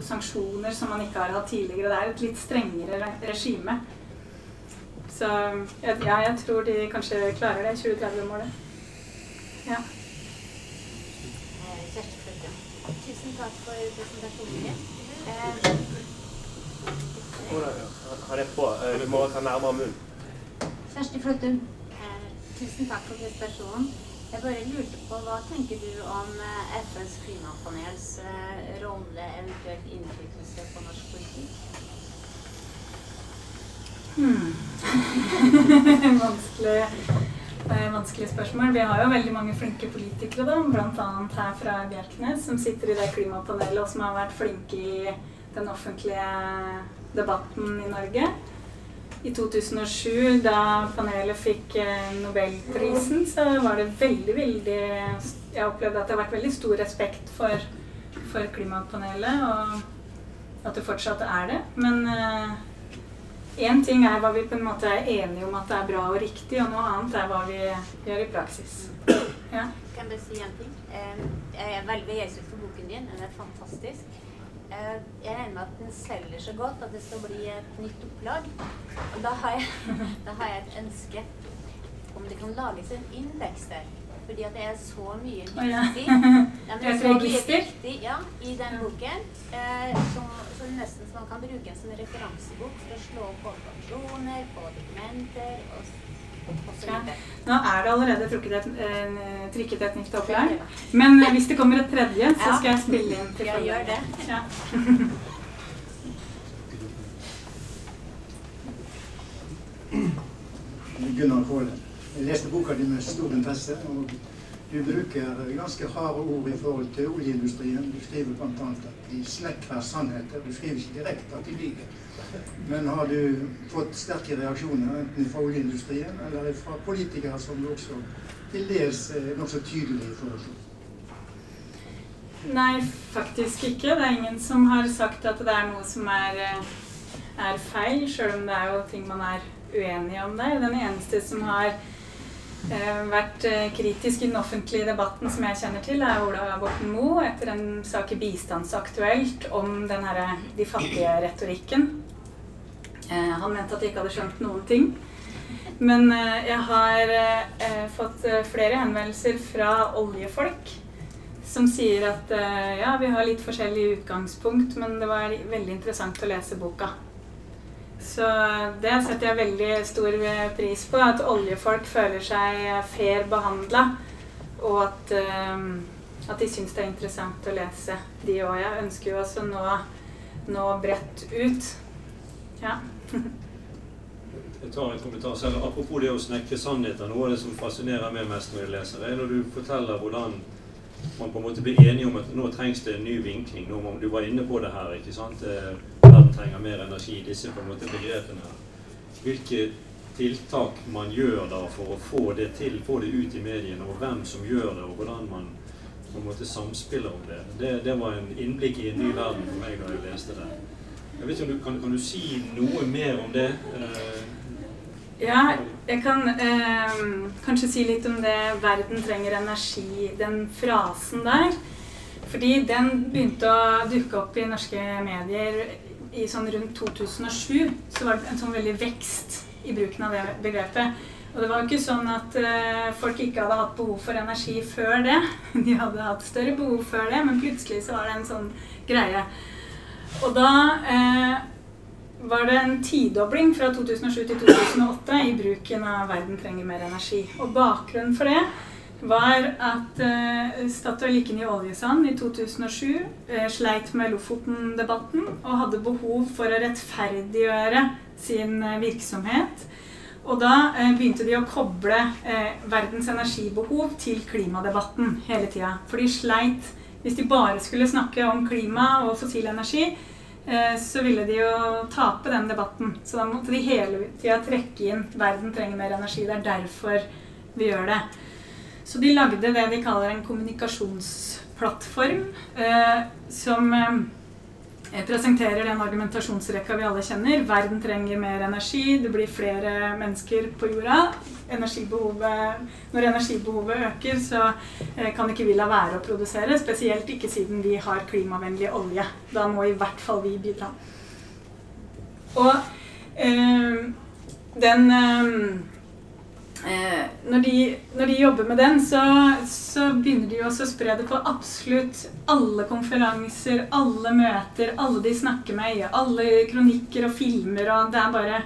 sanksjoner som man ikke har hatt tidligere. Det er et litt strengere regime. Så ja, jeg tror de kanskje klarer det 2030-målet. Ja. Tusen takk for presentasjonen. Han er på. Du må ta nærmere munnen. Kjersti Fløttum. Eh, tusen takk for presentasjonen. Jeg bare lurte på, Hva tenker du om eh, FNs klimapanels eh, rolle, eventuelt innflytelse på norsk politikk? Hmm. vanskelig, vanskelig spørsmål. Vi har jo veldig mange flinke politikere, da, bl.a. her fra Bjerknes, som sitter i det klimapanelet, og som har vært flinke i den offentlige debatten i Norge. I 2007, da panelet fikk eh, Nobelprisen, så var det veldig, veldig Jeg opplevde at det har vært veldig stor respekt for, for klimapanelet, og at det fortsatt er det. Men én uh, ting er hva vi på en måte er enige om at det er bra og riktig, og noe annet er hva vi gjør i praksis. Ja. Kan jeg bare si en ting? Jeg er veldig begeistret for boken din. Den er fantastisk. Eh, jeg regner med at den selger så godt at det skal bli et nytt opplag. Og da har jeg, da har jeg et ønske om det kan lages en indeks der. Fordi at det er så mye viktig, oh, ja. det er så mye viktig ja, i den boken eh, som, som nesten man kan bruke en som referansebok for å slå på konvensjoner, på dokumenter og ja. Nå er det allerede trukket et, eh, trykket et nytt opplag. Men hvis det kommer et tredje, så skal jeg spille inn til Jeg gjør det. Ja. Gunnar Kåle. Jeg leste boka di med stor interesse. og Du bruker ganske harde ord i forhold til oljeindustrien. Du skriver bl.a. at de snekrer sannheter. Du skriver ikke direkte at de lyver. Men har du fått sterke reaksjoner enten fra oljeindustrien eller fra politikere som du også til dels er nokså tydelige i forhold til? Nei, faktisk ikke. Det er ingen som har sagt at det er noe som er, er feil, sjøl om det er jo ting man er uenig om der. Den eneste som har eh, vært eh, kritisk i den offentlige debatten som jeg kjenner til, er Ola Borten Moe etter en sak i Bistandsaktuelt om den her, de fattige retorikken. Eh, han mente at jeg ikke hadde skjønt noen ting. Men eh, jeg har eh, fått flere henvendelser fra oljefolk som sier at ja, vi har litt forskjellig utgangspunkt, men det var veldig interessant å lese boka. Så det setter jeg veldig stor pris på. At oljefolk føler seg fair behandla. Og at, at de syns det er interessant å lese, de òg. Jeg ønsker jo også nå, nå bredt ut. Ja. Jeg tar en kommentar selv. Apropos det å snekre sannheter. Noe av det som fascinerer meg mest når jeg leser, er når du forteller hvordan man på en måte blir enige om at nå trengs det en ny vinkling. Nå du var inne på det her. ikke sant? Eh, verden trenger mer energi. Disse på en måte begrepene her. Hvilke tiltak man gjør da for å få det til, få det ut i mediene, og hvem som gjør det, og hvordan man på en måte samspiller om det. Det, det var en innblikk i en ny verden for meg da jeg leste det. Jeg vet ikke om du, kan, kan du si noe mer om det? Uh, ja, jeg kan eh, kanskje si litt om det 'verden trenger energi', den frasen der. Fordi den begynte å dukke opp i norske medier i sånn rundt 2007. Så var det en sånn veldig vekst i bruken av det begrepet. Og det var jo ikke sånn at eh, folk ikke hadde hatt behov for energi før det. De hadde hatt større behov før det, men plutselig så var det en sånn greie. Og da eh, var det en tidobling fra 2007 til 2008 i bruken av 'Verden trenger mer energi'. Og bakgrunnen for det var at eh, Statoil gikk inn i oljesand i 2007, eh, sleit med Lofoten-debatten og hadde behov for å rettferdiggjøre sin eh, virksomhet. Og da eh, begynte de å koble eh, verdens energibehov til klimadebatten hele tida. For de sleit hvis de bare skulle snakke om klima og fossil energi, eh, så ville de jo tape den debatten. Så da måtte de hele tida trekke inn 'verden trenger mer energi'. Det er derfor vi gjør det. Så de lagde det de kaller en kommunikasjonsplattform, eh, som, eh, eh, presenterer den argumentasjonsrekka vi alle kjenner. Verden trenger mer energi, det blir flere mennesker på jorda. Energibehovet, når energibehovet øker, så eh, kan ikke vi la være å produsere. Spesielt ikke siden vi har klimavennlig olje. Da må i hvert fall vi bidra. Og øh, den eh, Eh, når, de, når, de, jobber med den, så, så begynner de også å spre det på absolutt alle konferanser, alle møter, alle de snakker med, alle kronikker og filmer, og det er bare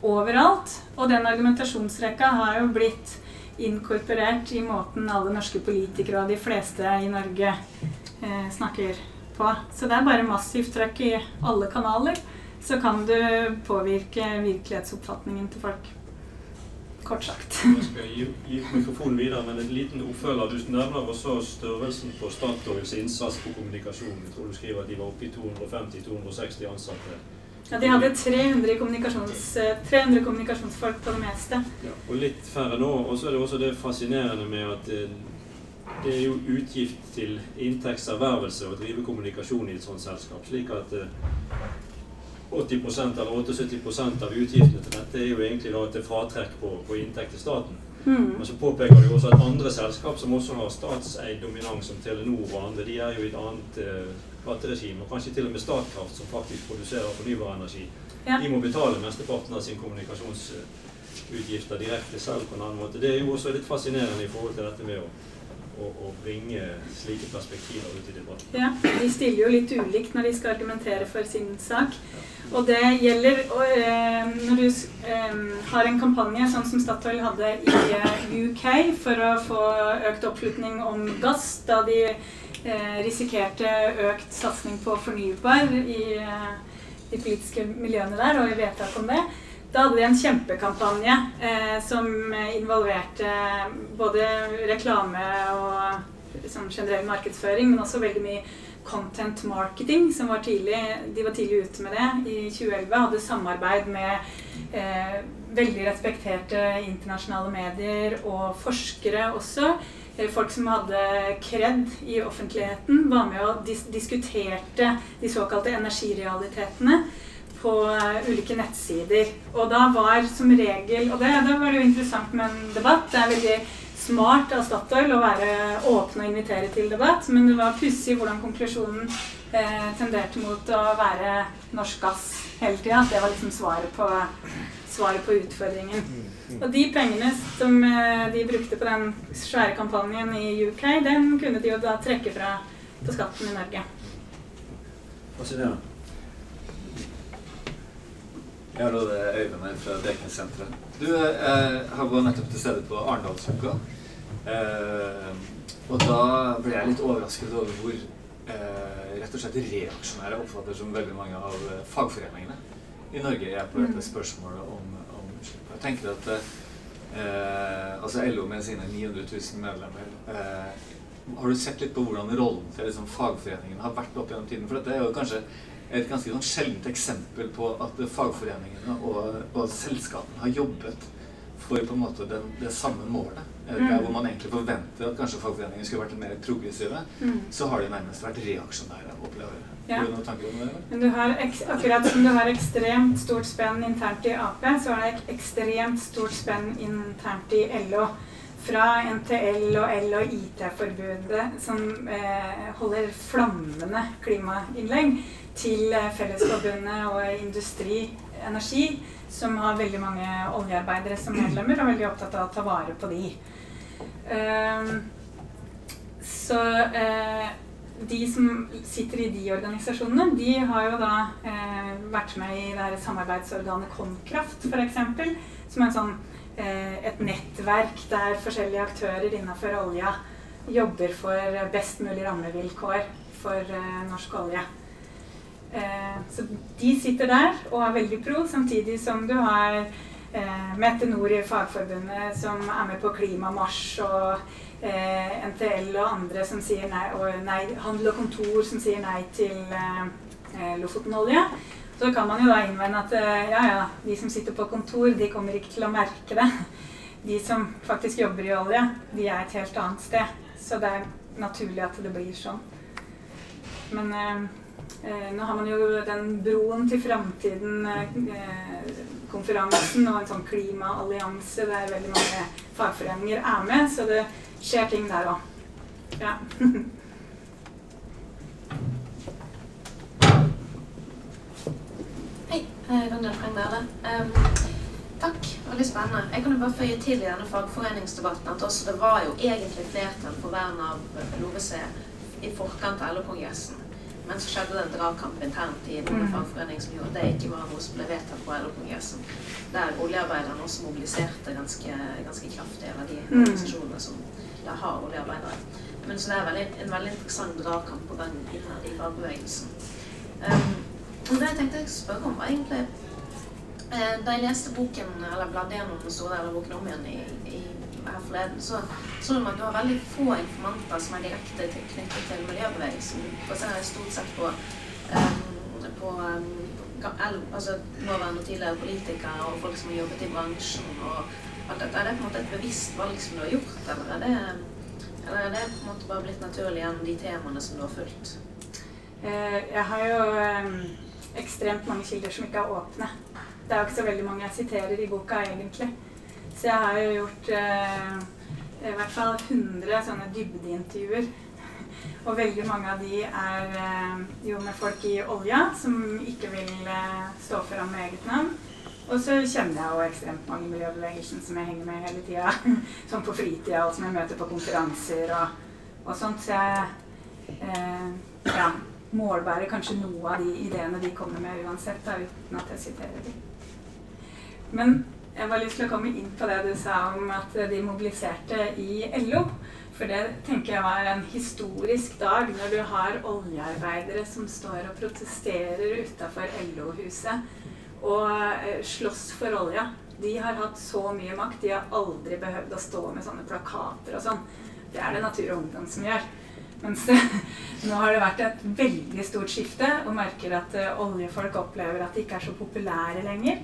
overalt. Og den argumentasjonsrekka har jo blitt inkorporert i måten alle norske politikere og de fleste i Norge eh, snakker på. Så det er bare massivt trøkk i alle kanaler. Så kan du påvirke virkelighetsoppfatningen til folk kort sagt. Jeg skal gi, gi mikrofonen videre, men en liten oppfølger. Du nevner også størrelsen på Statoils innsats på kommunikasjon. Jeg tror du skriver at de var oppe i 250-260 ansatte. Ja, De hadde 300, kommunikasjons, 300 kommunikasjonsfolk på det meste. Ja, og litt færre nå. Og så er det også det fascinerende med at det, det er jo utgift til inntektservervelse å drive kommunikasjon i et sånt selskap. slik at 80 eller 78% av utgiftene til dette er jo egentlig da til fratrekk på, på inntekt til staten. Mm. Men så påpeker de også at andre selskap som også har statseid dominans, som Telenor og andre, de er jo i et annet eh, skatteregime. Og kanskje til og med Statkraft, som faktisk produserer fornybar energi. Ja. De må betale mesteparten av sin kommunikasjonsutgifter direkte selv på en annen måte. Det er jo også litt fascinerende i forhold til dette med å å, bringe slike perspektiver ut i debatten. Ja, De stiller jo litt ulikt når de skal argumentere for sin sak. Og det gjelder og, eh, når du eh, har en kampanje sånn som Statoil hadde i eh, UK for å få økt oppslutning om gass, da de risikerte økt satsing på fornybar i de politiske miljøene der, og i vedtak om det. Da hadde de en kjempekampanje eh, som involverte både reklame og sånn generell markedsføring, men også veldig mye content marketing, som var tidlig, de var tidlig ute med det i 2011. Hadde samarbeid med eh, veldig respekterte internasjonale medier og forskere også. Eh, folk som hadde kred i offentligheten, var med og dis diskuterte de såkalte energirealitetene på uh, ulike nettsider. Og da var som regel Og det, da var det jo interessant med en debatt. Det er veldig smart av Statoil å være åpne og invitere til debatt, men det var pussig hvordan konklusjonen eh, tenderte mot å være norsk gass hele tida. Det var liksom svaret på, svaret på utfordringen. Og de pengene som eh, de brukte på den svære kampanjen i UK, den kunne de jo da trekke fra på skatten i Norge. Fascinerende. Jeg har lovet Øyvind her fra Dekningssenteret. Du eh, har gått nettopp til stede på Arendalsuka. Eh, og da ble jeg litt overrasket over hvor eh, rett og slett reaksjonære jeg oppfatter som veldig mange av fagforeningene i Norge er på dette mm. spørsmålet om, om utslipp. Jeg tenker at eh, altså LO med sine 900 000 medlemmer eh, Har du sett litt på hvordan rollen til liksom, fagforeningen har vært opp gjennom tiden? For dette er jo kanskje et ganske sånn sjeldent eksempel på at fagforeningene og, og selskapene har jobbet for på en måte den, det samme målet. Eh, mm. Der hvor man egentlig forventer at kanskje fagforeningene skulle vært mer progressive, mm. så har de nærmest vært reaksjonære. opplever ja. Har du noen tanker om det? Men du har akkurat som du har ekstremt stort spenn internt i Ap, så har det ekstremt stort spenn internt i LO. Fra NTL og L og IT-forbudet, som eh, holder flammende klimainnlegg, til eh, Fellesforbundet og Industri Energi, som har veldig mange oljearbeidere som medlemmer, og er veldig opptatt av å ta vare på de. Ehm, så eh, de som sitter i de organisasjonene, de har jo da eh, vært med i det her samarbeidsorganet Konkraft, f.eks., som er sånn, et nettverk der forskjellige aktører innenfor olja jobber for best mulig rammevilkår for norsk olje. Eh, så de sitter der og er veldig pro, samtidig som du har eh, Mette Nord i Fagforbundet som er med på Klimamarsj, og eh, NTL og andre som sier nei, og nei, Handel og Kontor som sier nei til eh, Lofoten-olje. Så kan man jo da innvende at ja, ja, de som sitter på kontor, de kommer ikke til å merke det. De som faktisk jobber i olje, de er et helt annet sted. Så det er naturlig at det blir sånn. Men nå har man jo den Broen til framtiden-konferansen og en sånn klimaallianse der veldig mange fagforeninger er med, så det skjer ting der òg. Hei, Randel Frengberle. Um, takk, veldig spennende. Jeg kan jo bare føye til i denne fagforeningsdebatten at også det var jo egentlig flertall for vern av LoVC i forkant av LO-kongressen. Men så skjedde det en dragkamp internt i noen Mm. fagforening som gjorde det ikke var noe som ble vedtatt på LO-kongressen. Der oljearbeiderne også mobiliserte ganske, ganske kraftig, over de Mm. organisasjonene som da har oljearbeidere. Men så det er veldig, en veldig interessant dragkamp på gang innad i fagbevegelsen. Um, det jeg tenkte jeg spørre om, var egentlig eh, Da jeg leste boken, eller bladde gjennom den store delen av boken om igjen i, i, her forleden, så så man du har veldig få informanter som er direkte knyttet til miljøbevegelsen. Baserer stort sett på, um, på um, altså, nåværende og tidligere politikere og folk som har jobbet i bransjen. og alt dette. Er det på en måte et bevisst valg som du har gjort, eller er det, eller er det på en måte bare blitt naturlig gjennom de temaene som du har fulgt? Eh, jeg har jo eh, ekstremt mange kilder som ikke er åpne. Det er jo ikke så veldig mange jeg siterer i boka, egentlig. Så jeg har jo gjort eh, i hvert fall 100 sånne dybdeintervjuer. Og veldig mange av de er eh, jo med folk i olja som ikke vil eh, stå fram med eget navn. Og så kjenner jeg jo ekstremt mange i miljøbevegelsen som jeg henger med hele tida. sånn på fritida, og som jeg møter på konferanser og, og sånt. Så jeg eh, ja, målbærer kanskje noe av de ideene de kommer med uansett, da, uten at jeg siterer dem. Men jeg har lyst til å komme inn på det du sa om at de mobiliserte i LO. For det tenker jeg var en historisk dag når du har oljearbeidere som står og protesterer utafor LO-huset og eh, slåss for olja. De har hatt så mye makt. De har aldri behøvd å stå med sånne plakater og sånn. Det er det Natur og Ungdom som gjør. Mens nå har det vært et veldig stort skifte, og merker at eh, oljefolk opplever at de ikke er så populære lenger.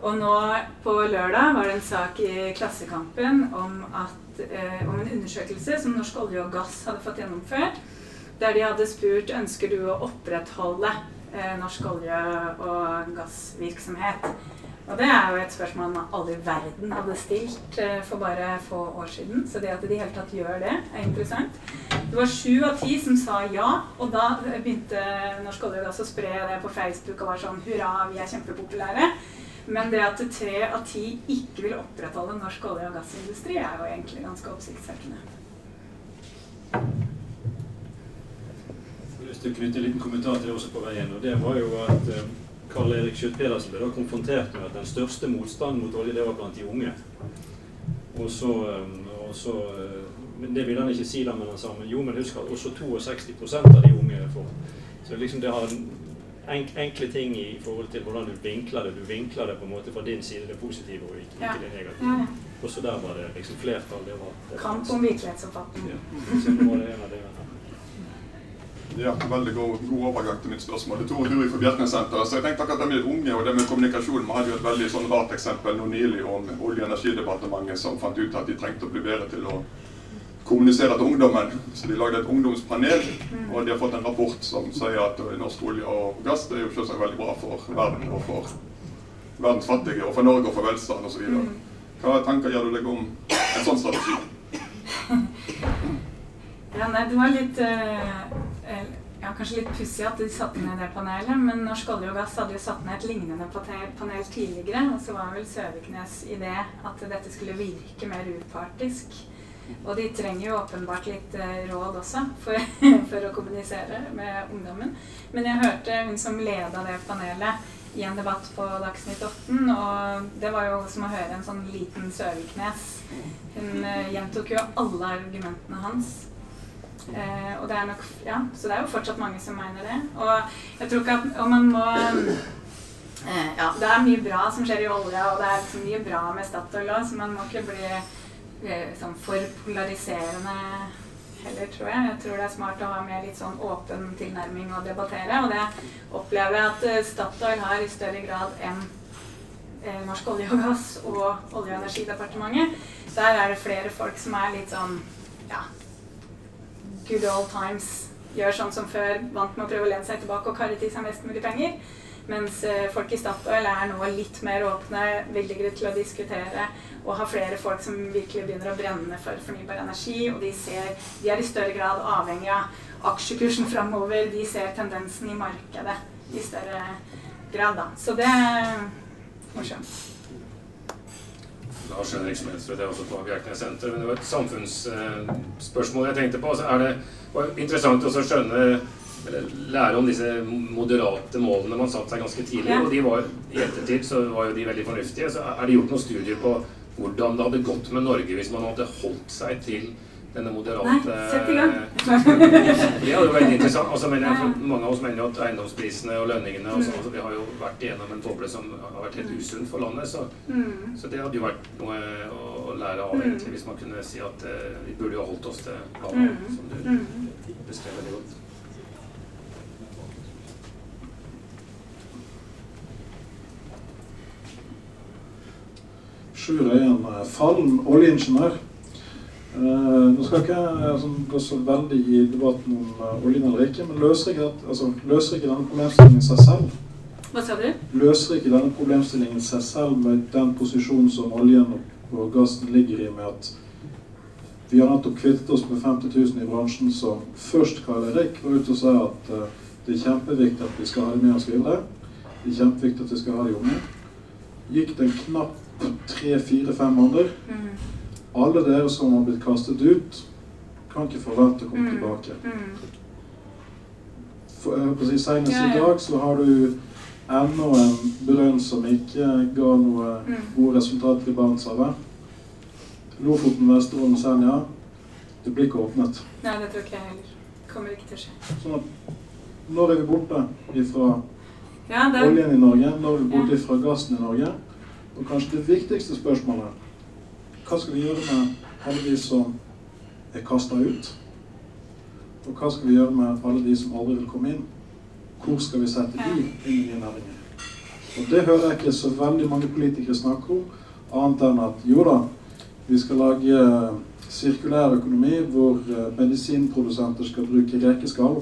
Og nå på lørdag var det en sak i Klassekampen om, at, eh, om en undersøkelse som Norsk olje og gass hadde fått gjennomført, der de hadde spurt ønsker du å opprettholde eh, norsk olje- og gassvirksomhet. Og det er jo et spørsmål man alle i verden hadde stilt eh, for bare få år siden. Så det at de i hele tatt gjør det, er interessant. Det var sju av ti som sa ja, og da begynte Norsk olje og gass å spre det på Facebook og var sånn hurra, vi er kjempepopulære. Men det at tre av ti ikke vil opprettholde norsk olje- og gassindustri, er jo egentlig ganske oppsiktsvekkende. Jeg har lyst til å knytte en liten kommentar til det også på veien. og Det var jo at eh, Karl Erik Schjøtt-Pedersen ble da konfrontert med at den største motstanden mot olje det var blant de unge. Og så, eh, og så eh, men Det ville han ikke si da, men han sa men jo, men husk at også 62% av de unge er for. Så liksom det har enk, enkle ting i forhold til hvordan du vinkler det. Du vinkler det på en måte fra din side, det positive, og ikke, Ja. ikke det negative. Ja, ja. Også der var det liksom flertall. Det var, det var Kamp om virkelighetsoppfatning. Ja. Veldig god, god overgang til mitt spørsmål. Det er Tore Huri fra Bjerknessenteret. Så jeg tenkte akkurat det med unge og det med kommunikasjon. Vi hadde jo et veldig sånn rart eksempel nå nylig om Olje- og energidepartementet som fant ut at de trengte å bli bedre til å kommunisere til ungdommen. Så de lagde et ungdomspanel, og de har fått en rapport som sier at norsk olje og gass det er jo selvsagt veldig bra for verden og for verdens fattige og for Norge og for velstand osv. Hva tanker gjør du deg om en sånn strategi? Ja, nei, det var litt eh, eh, ja, Kanskje litt pussig at de satte ned det panelet, men Norsk olje og gass hadde jo satt ned et lignende panel tidligere, og så var vel Søviknes idé at dette skulle virke mer upartisk. Og de trenger jo åpenbart litt eh, råd også for, for å kommunisere med ungdommen. Men jeg hørte hun som leda det panelet i en debatt på Dagsnytt 18, og det var jo som å høre en sånn liten Søviknes. Hun eh, gjentok jo alle argumentene hans. Eh, og det er nok, ja, så det er jo fortsatt mange som mener det. Og jeg tror ikke at om man må eh, Ja, det er mye bra som skjer i olja, og det er mye bra med Statoil òg, så man må ikke bli sånn for polariserende heller, tror jeg. Jeg tror det er smart å ha mer litt sånn åpen tilnærming og debattere. Og det opplever jeg at eh, Statoil har i større grad enn eh, Norsk olje og gass og Olje- og energidepartementet. Der er det flere folk som er litt sånn ja, good old times. gjør sånn som før, vant med å prøve å lene seg tilbake og karre til seg mest mulig penger. Mens eh, folk i Statoil er nå litt mer åpne, villigere til å diskutere og har flere folk som virkelig begynner å brenne for fornybar energi. Og de, ser, de er i større grad avhengig av aksjekursen framover. De ser tendensen i markedet i større grad, da. Så det er morsomt. Lars Henrik Smedsrud er også på Bjerknessenteret. Men det var et samfunnsspørsmål jeg tenkte på. Altså er det var interessant å skjønne lære om disse moderate målene man satte seg ganske tidlig. Og de var, i ettertid så var jo de veldig fornuftige. Så er det gjort noen studier på hvordan det hadde gått med Norge hvis man hadde holdt seg til denne moderate Nei, sett i gang. det hadde jo vært interessant. Altså, men jeg, mange av oss mener jo at eiendomsprisene og lønningene og sånn, altså, Vi har jo vært igjennom en boble som har vært helt usunn for landet. Så, Mm. så det hadde jo vært noe å, lære av, egentlig, hvis man kunne si at uh, vi burde jo holdt oss til planen, Mm. som du Mm. beskrev veldig godt. Sjur Øyen eh, Falm, oljeingeniør. Eh, nå skal ikke jeg altså, gå så veldig i debatten om eh, oljen eller ikke, men løser ikke, altså, løser ikke denne problemstillingen seg selv? Hva sa du? Løser ikke denne problemstillingen seg selv med den posisjonen som oljen og- gassen ligger i, med at vi har nettopp kvittet oss med 50 000 i bransjen som først Karl Erik var ute og sa at eh, det er kjempeviktig at vi skal ha det med oss videre. Det er kjempeviktig at vi skal ha det med. Gikk det en knapp tre-fire-fem måneder. Mm. Alle dere som har blitt kastet ut, kan ikke forvente å komme Mm. tilbake. Mm. For, si, Senest Ja, i dag så har du ennå en brønn som ikke ga noe gode resultater i Barentshavet. Lofoten, Vesterålen, Senja. Det blir ikke åpnet. Nei, det tror ikke jeg heller. Kommer ikke til å skje. Sånn at når er vi borte ifra Ja, det oljen i Norge? Når er vi borte ifra gassen i Norge? Og kanskje det viktigste spørsmålet Hva skal vi gjøre med alle de som er kasta ut? Og hva skal vi gjøre med alle de som aldri vil komme inn? Hvor skal vi sette de inn i nye næringer? Og det hører jeg ikke så veldig mange politikere snakke om, annet enn at jo da, vi skal lage eh, sirkulær økonomi hvor eh, medisinprodusenter skal bruke rekeskall.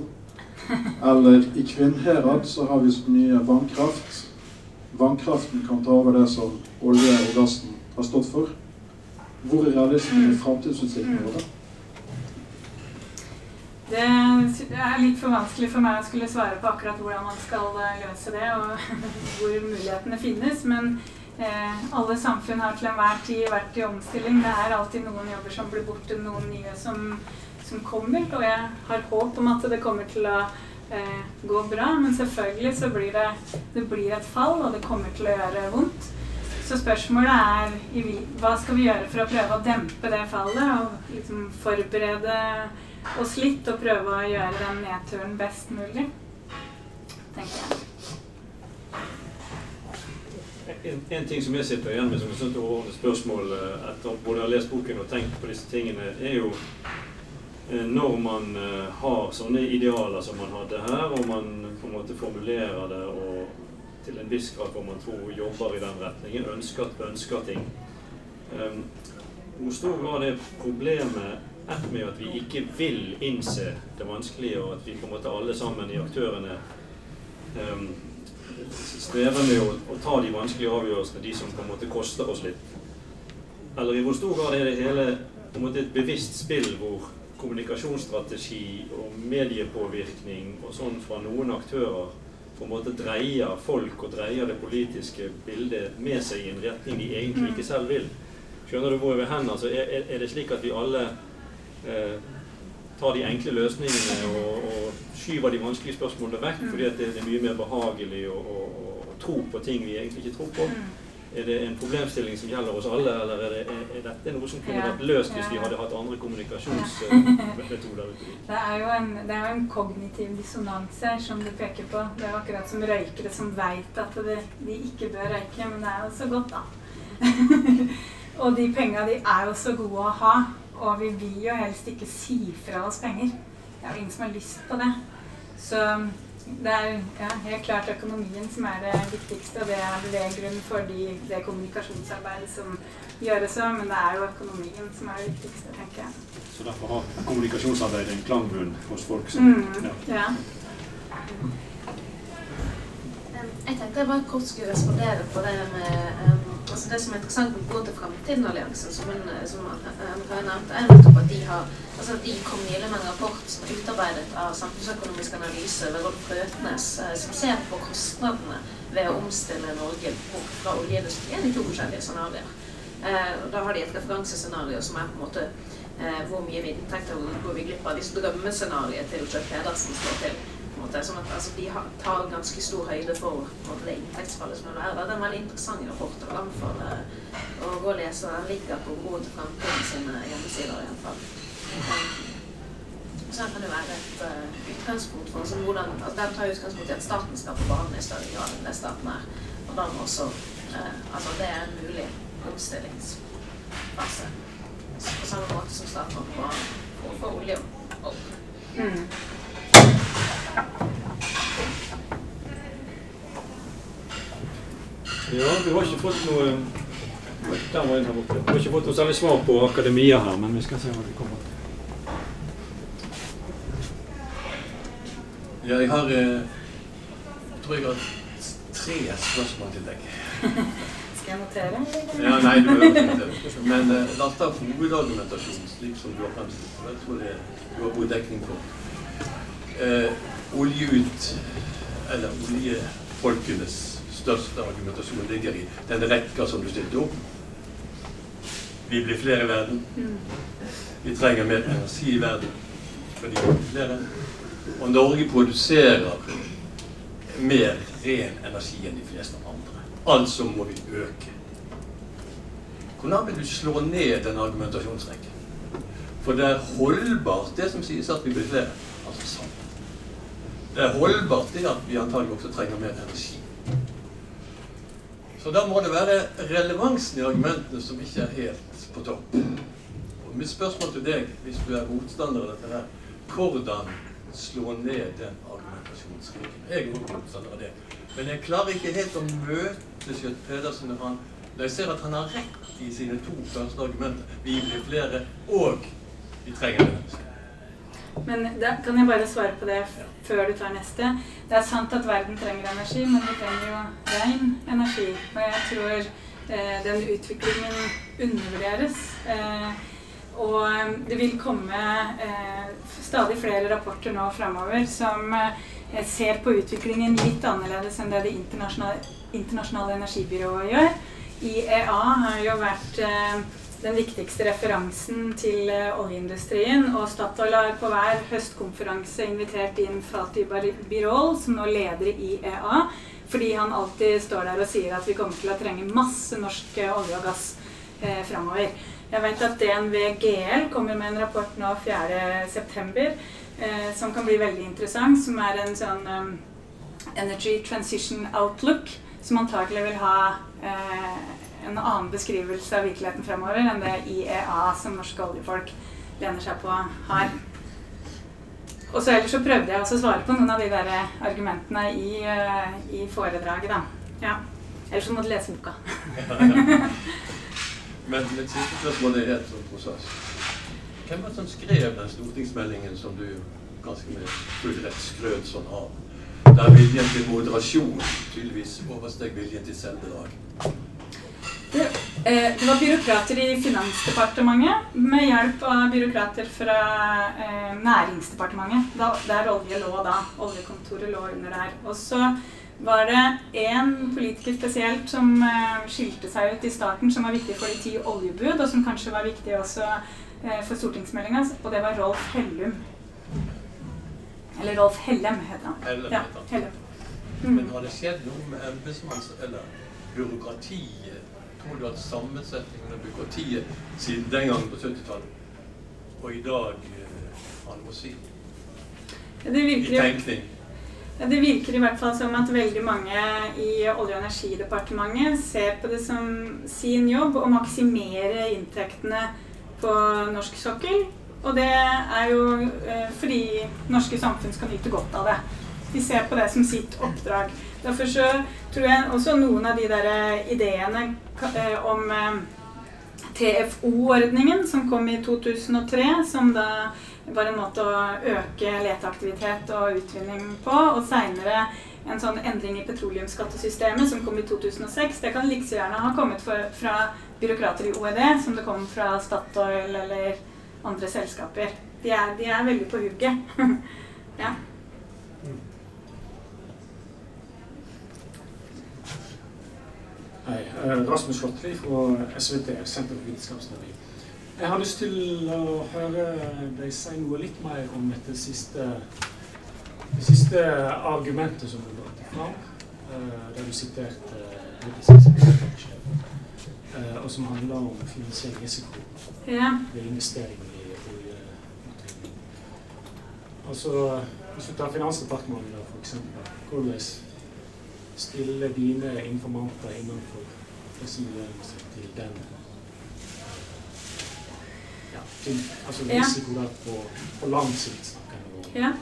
Eller i Kvinnherad så har vi så mye vannkraft. Vannkraften kan ta over det som olje og gassen har stått for. Hvor er realismen i framtidsutsiktene våre? Det er litt for vanskelig for meg å skulle svare på akkurat hvordan man skal eh, løse det, og hvor mulighetene finnes. Men eh, alle samfunn har til enhver tid vært i omstilling. Det er alltid noen jobber som blir borte, noen nye som, som kommer. Og jeg har håp om at det kommer til å eh, gå bra. Men selvfølgelig så blir det, det blir et fall, og det kommer til å gjøre vondt. Så spørsmålet er hva skal vi gjøre for å prøve å dempe det fallet og liksom forberede oss litt og prøve å gjøre den nedturen best mulig, tenker jeg. En, en ting som jeg sitter igjen med som et sånt overordnet spørsmål eh, etter både å ha lest boken og tenkt på disse tingene, er jo eh, når man eh, har sånne idealer som man hadde her, og man på en måte formulerer det og til en viss grad hvor man tror jobber i den retningen, ønsker, ønsker ting. Um, hvor stor grad er problemet ett med at vi ikke vil innse det vanskelige, og at vi på en måte alle sammen i aktørene um, strever med å, å ta de vanskelige avgjørelsene, de som på en måte koster oss litt. Eller i hvor stor grad er det hele på en måte et bevisst spill hvor kommunikasjonsstrategi og mediepåvirkning og sånn fra noen aktører på en måte dreier folk og dreier det politiske bildet med seg i en retning de egentlig ikke selv vil. Skjønner du hvor jeg vil hen? Altså, er, det slik at vi alle eh, tar de enkle løsningene og, og skyver de vanskelige spørsmålene vekk fordi at det, det er mye mer behagelig å, å, å tro på ting vi egentlig ikke tror på? Er det en problemstilling som gjelder oss alle, eller er, det, er, dette noe som kunne vært løst hvis vi hadde hatt andre kommunikasjonsmetoder? Det er jo en, det er jo en kognitiv dissonans her som du peker på. Det er akkurat som røykere som veit at det, de ikke bør røyke, men det er jo så godt, da. og de penga de er jo så gode å ha, og vi vil jo helst ikke si fra oss penger. Det er jo ingen som har lyst på det. Så det er ja, helt klart økonomien som er det viktigste, og det er beveggrunnen for de, det kommunikasjonsarbeidet som gjøres òg, men det er jo økonomien som er det viktigste, tenker jeg. Så derfor har kommunikasjonsarbeidet en klangbunn hos folk. Som, Mm, ja. ja. Jeg tenkte jeg bare kort skulle respondere på det med um, altså Det som er interessant med til framtiden-alliansen, som, hun, eh, som Andrea nevnte, er nettopp at de har altså de kom nylig med en rapport som er utarbeidet av Samfunnsøkonomisk analyse ved Rolf Røtnes, eh, som ser på kostnadene ved å omstille Norge bort fra oljeindustrien i to forskjellige scenarioer. Uh, da har de et referansescenario som er på en måte uh, hvor mye inntekter går vi glipp av hvis drømmescenarioet til Kjøtt Pedersen slår til. Måte, sånn at altså, De tar ganske stor høyde for måte, det inntektsfallet som vil være. Det er en veldig interessant rapport. og anbefaler å gå og lese. Den ligger på Ro til framtiden sine hjemmesider iallfall. Så den kan jo være et uh, utgangspunkt for altså, hvordan, altså, Den tar utgangspunkt i at staten skal på banen i større grad enn det staten er. Og da må også uh, Altså det er en mulig omstillingsfase. På samme måte som staten var på banen for å få olje opp. Mm. Ja, vi har ikke fått noe Der var en her borte. Vi har ikke fått noe særlig svar på akademia her, men vi skal se hva det kommer til. Ja, jeg har eh, Jeg tror jeg har tre spørsmål til deg. Skal jeg notere? Ja, nei, du behøver ikke det. Men eh, la oss ta hovedargumentasjonen slik som du har fremstilt den. Jeg tror det du har god dekning på. Eh, olje ut, eller oljefolkenes største argumentasjon ligger i den rekka som du stilte opp. Vi blir flere i verden. Vi trenger mer energi i verden fordi vi blir flere. Og Norge produserer mer ren energi enn de fleste andre. Altså må vi øke. Hvordan vil du slå ned den argumentasjonsrekken? For det er holdbart, det som sies at vi blir flere. Altså. Det er holdbart i at vi antagelig også trenger mer energi. Så da må det være relevansen i argumentene som ikke er helt på topp. Og mitt spørsmål til deg, hvis du er motstander av dette her, hvordan slå ned den argumentasjonskrigen? Jeg er også motstander av det. Men jeg klarer ikke helt å møte Skjøtt Pedersen når, han, når jeg ser at han har rett i sine to første argumenter. Vi blir flere, og vi trenger energi. Men da kan jeg bare svare på det før du tar neste. Det er sant at verden trenger energi, men vi trenger jo ren energi. Og jeg tror eh, den utviklingen undervurderes. Eh, og eh, det vil komme eh, stadig flere rapporter nå framover som eh, ser på utviklingen litt annerledes enn det det internasjonale, internasjonale energibyrået gjør. IEA har jo vært eh, den viktigste referansen til eh, oljeindustrien. Og Statoil har på hver høstkonferanse invitert inn Fatih Birol, som nå leder IEA, fordi han alltid står der og sier at vi kommer til å trenge masse norsk eh, olje og gass eh, framover. Jeg vet at DNV GL kommer med en rapport nå 4.9. Eh, som kan bli veldig interessant, som er en sånn um, Energy Transition Outlook, som antagelig vil ha eh, en annen beskrivelse av virkeligheten fremover enn det IEA, som norske oljefolk lener seg på, har. Og så ellers så prøvde jeg også å svare på noen av de der argumentene i, eh, i foredraget, da. Ja. Ellers så må du lese boka. Men mitt siste spørsmål er helt sånn prosess. Hvem var det som skrev den stortingsmeldingen som du ganske med full rett skrøt sånn av? Der viljen til moderasjon tydeligvis oversteg viljen til selvbedrag. Det, eh, det var byråkrater i Finansdepartementet med hjelp av byråkrater fra eh, Næringsdepartementet, da, der olje lå da. Oljekontoret lå under der. Og så var det én politiker spesielt som eh, skilte seg ut i starten, som var viktig for de ti oljebud, og som kanskje var viktig også eh, for stortingsmeldinga, og det var Rolf Hellum. Eller Rolf Hellem, heter han. Hellem ja, Hellem. Mm. Men har det skjedd noe med embetsmanns- eller byråkratiet? Tror du at sammensetningen av byråkratiet siden den gangen på 70-tallet og i dag eh, må si? Ja, Det I virker, jo- tenkning? ja, det virker i hvert fall som at veldig mange i Olje- og energidepartementet ser på det som sin jobb å maksimere inntektene på norsk sokkel. Og det er jo eh, fordi norske samfunn skal nyte godt av det. De ser på det som sitt oppdrag. Derfor så tror jeg også noen av de der ideene eh, om eh, TFO-ordningen som kom i 2003, som da var en måte å øke leteaktivitet og utvinning på. Og seinere en sånn endring i petroleumsskattesystemet som kom i 2006. Det kan like så gjerne ha kommet fra byråkrater i OED som det kom fra Statoil eller andre selskaper. De er, de er veldig på hugget. ja. Hei. eh, Rasmus Slåttli fra SVT, Senter for vitenskapsteori. Jeg har lyst til å høre deg si noe litt mer om dette siste, det siste argumentet som du brakte fram, eh, der du siterte eh, og som handler om finansiell risiko Ja. ved investering i oljeutvinning. Altså, hvis du tar Finansdepartementet, f.eks. hvordan stiller dine informanter innenfor seg til den ja, til, altså risiko ja. på, på lang sikt, snakker jeg om. Ja.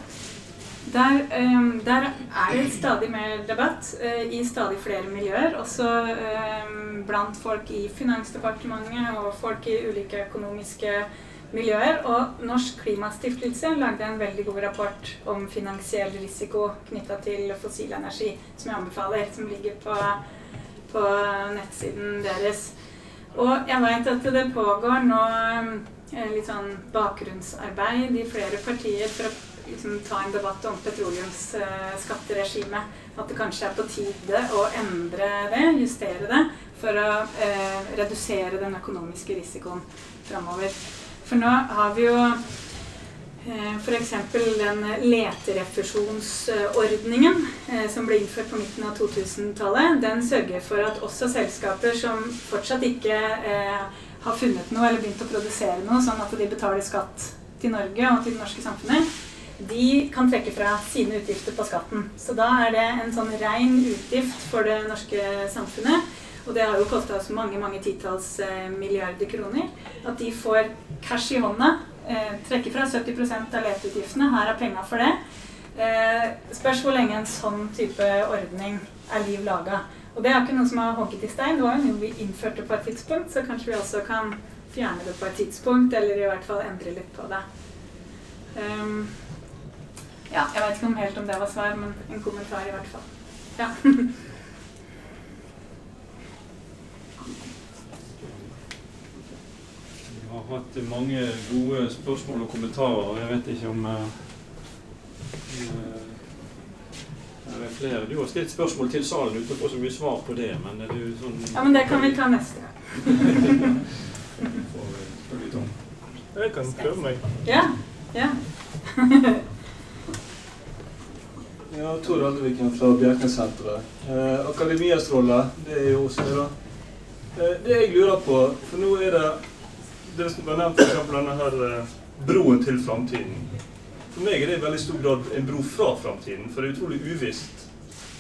Der, um, der er det stadig mer debatt uh, i stadig flere miljøer. Også um, blant folk i Finansdepartementet og folk i ulike økonomiske miljøer. Og Norsk Klimastiftelse lagde en veldig god rapport om finansiell risiko knytta til fossil energi, som jeg anbefaler, som ligger på, på nettsiden deres. Og jeg veit at det pågår nå eh, litt sånn bakgrunnsarbeid i flere partier for å liksom, ta en debatt om petroleumsskatteregimet. At det kanskje er på tide å endre det, justere det, for å eh, redusere den økonomiske risikoen framover. For nå har vi jo eh, f.eks. den leterefusjonsordningen eh, som ble innført på midten av 2000-tallet. Den sørger for at også selskaper som fortsatt ikke eh, har funnet noe eller begynt å produsere noe, sånn at de betaler skatt til Norge og til det norske samfunnet, de kan trekke fra sine utgifter på skatten. Så da er det en sånn rein utgift for det norske samfunnet. Og det har jo kosta oss mange mange titalls eh, milliarder kroner. At de får cash i hånda. Eh, trekker fra 70% av leteutgiftene. Her er penga for det. Eh, spørs hvor lenge en sånn type ordning er liv laga. Og det er ikke noe som er hogget i stein. Det var jo noe vi innførte på et tidspunkt, så kanskje vi også kan fjerne det på et tidspunkt, eller i hvert fall endre litt på det. Um, ja, jeg vet ikke om helt om det var svar, men en kommentar i hvert fall. Ja. har hatt mange gode spørsmål og kommentarer, jeg vet ikke om eh, eh, det er flere. Du har stilt spørsmål til salen uten å få så mye svar på det, men er jo sånn ja, men det kan vi ta neste gang. Jeg kan prøve meg. Ja. ja. Ja, Tor Aldeviken fra Bjerknessenteret. Eh, Akademias rolle, det er jo også det, da. Eh, det jeg lurer på, for nå er det Det var nevnt, f.eks. denne her eh, broen til framtiden. For meg er det i veldig stor grad en bro fra framtiden, for det er utrolig uvisst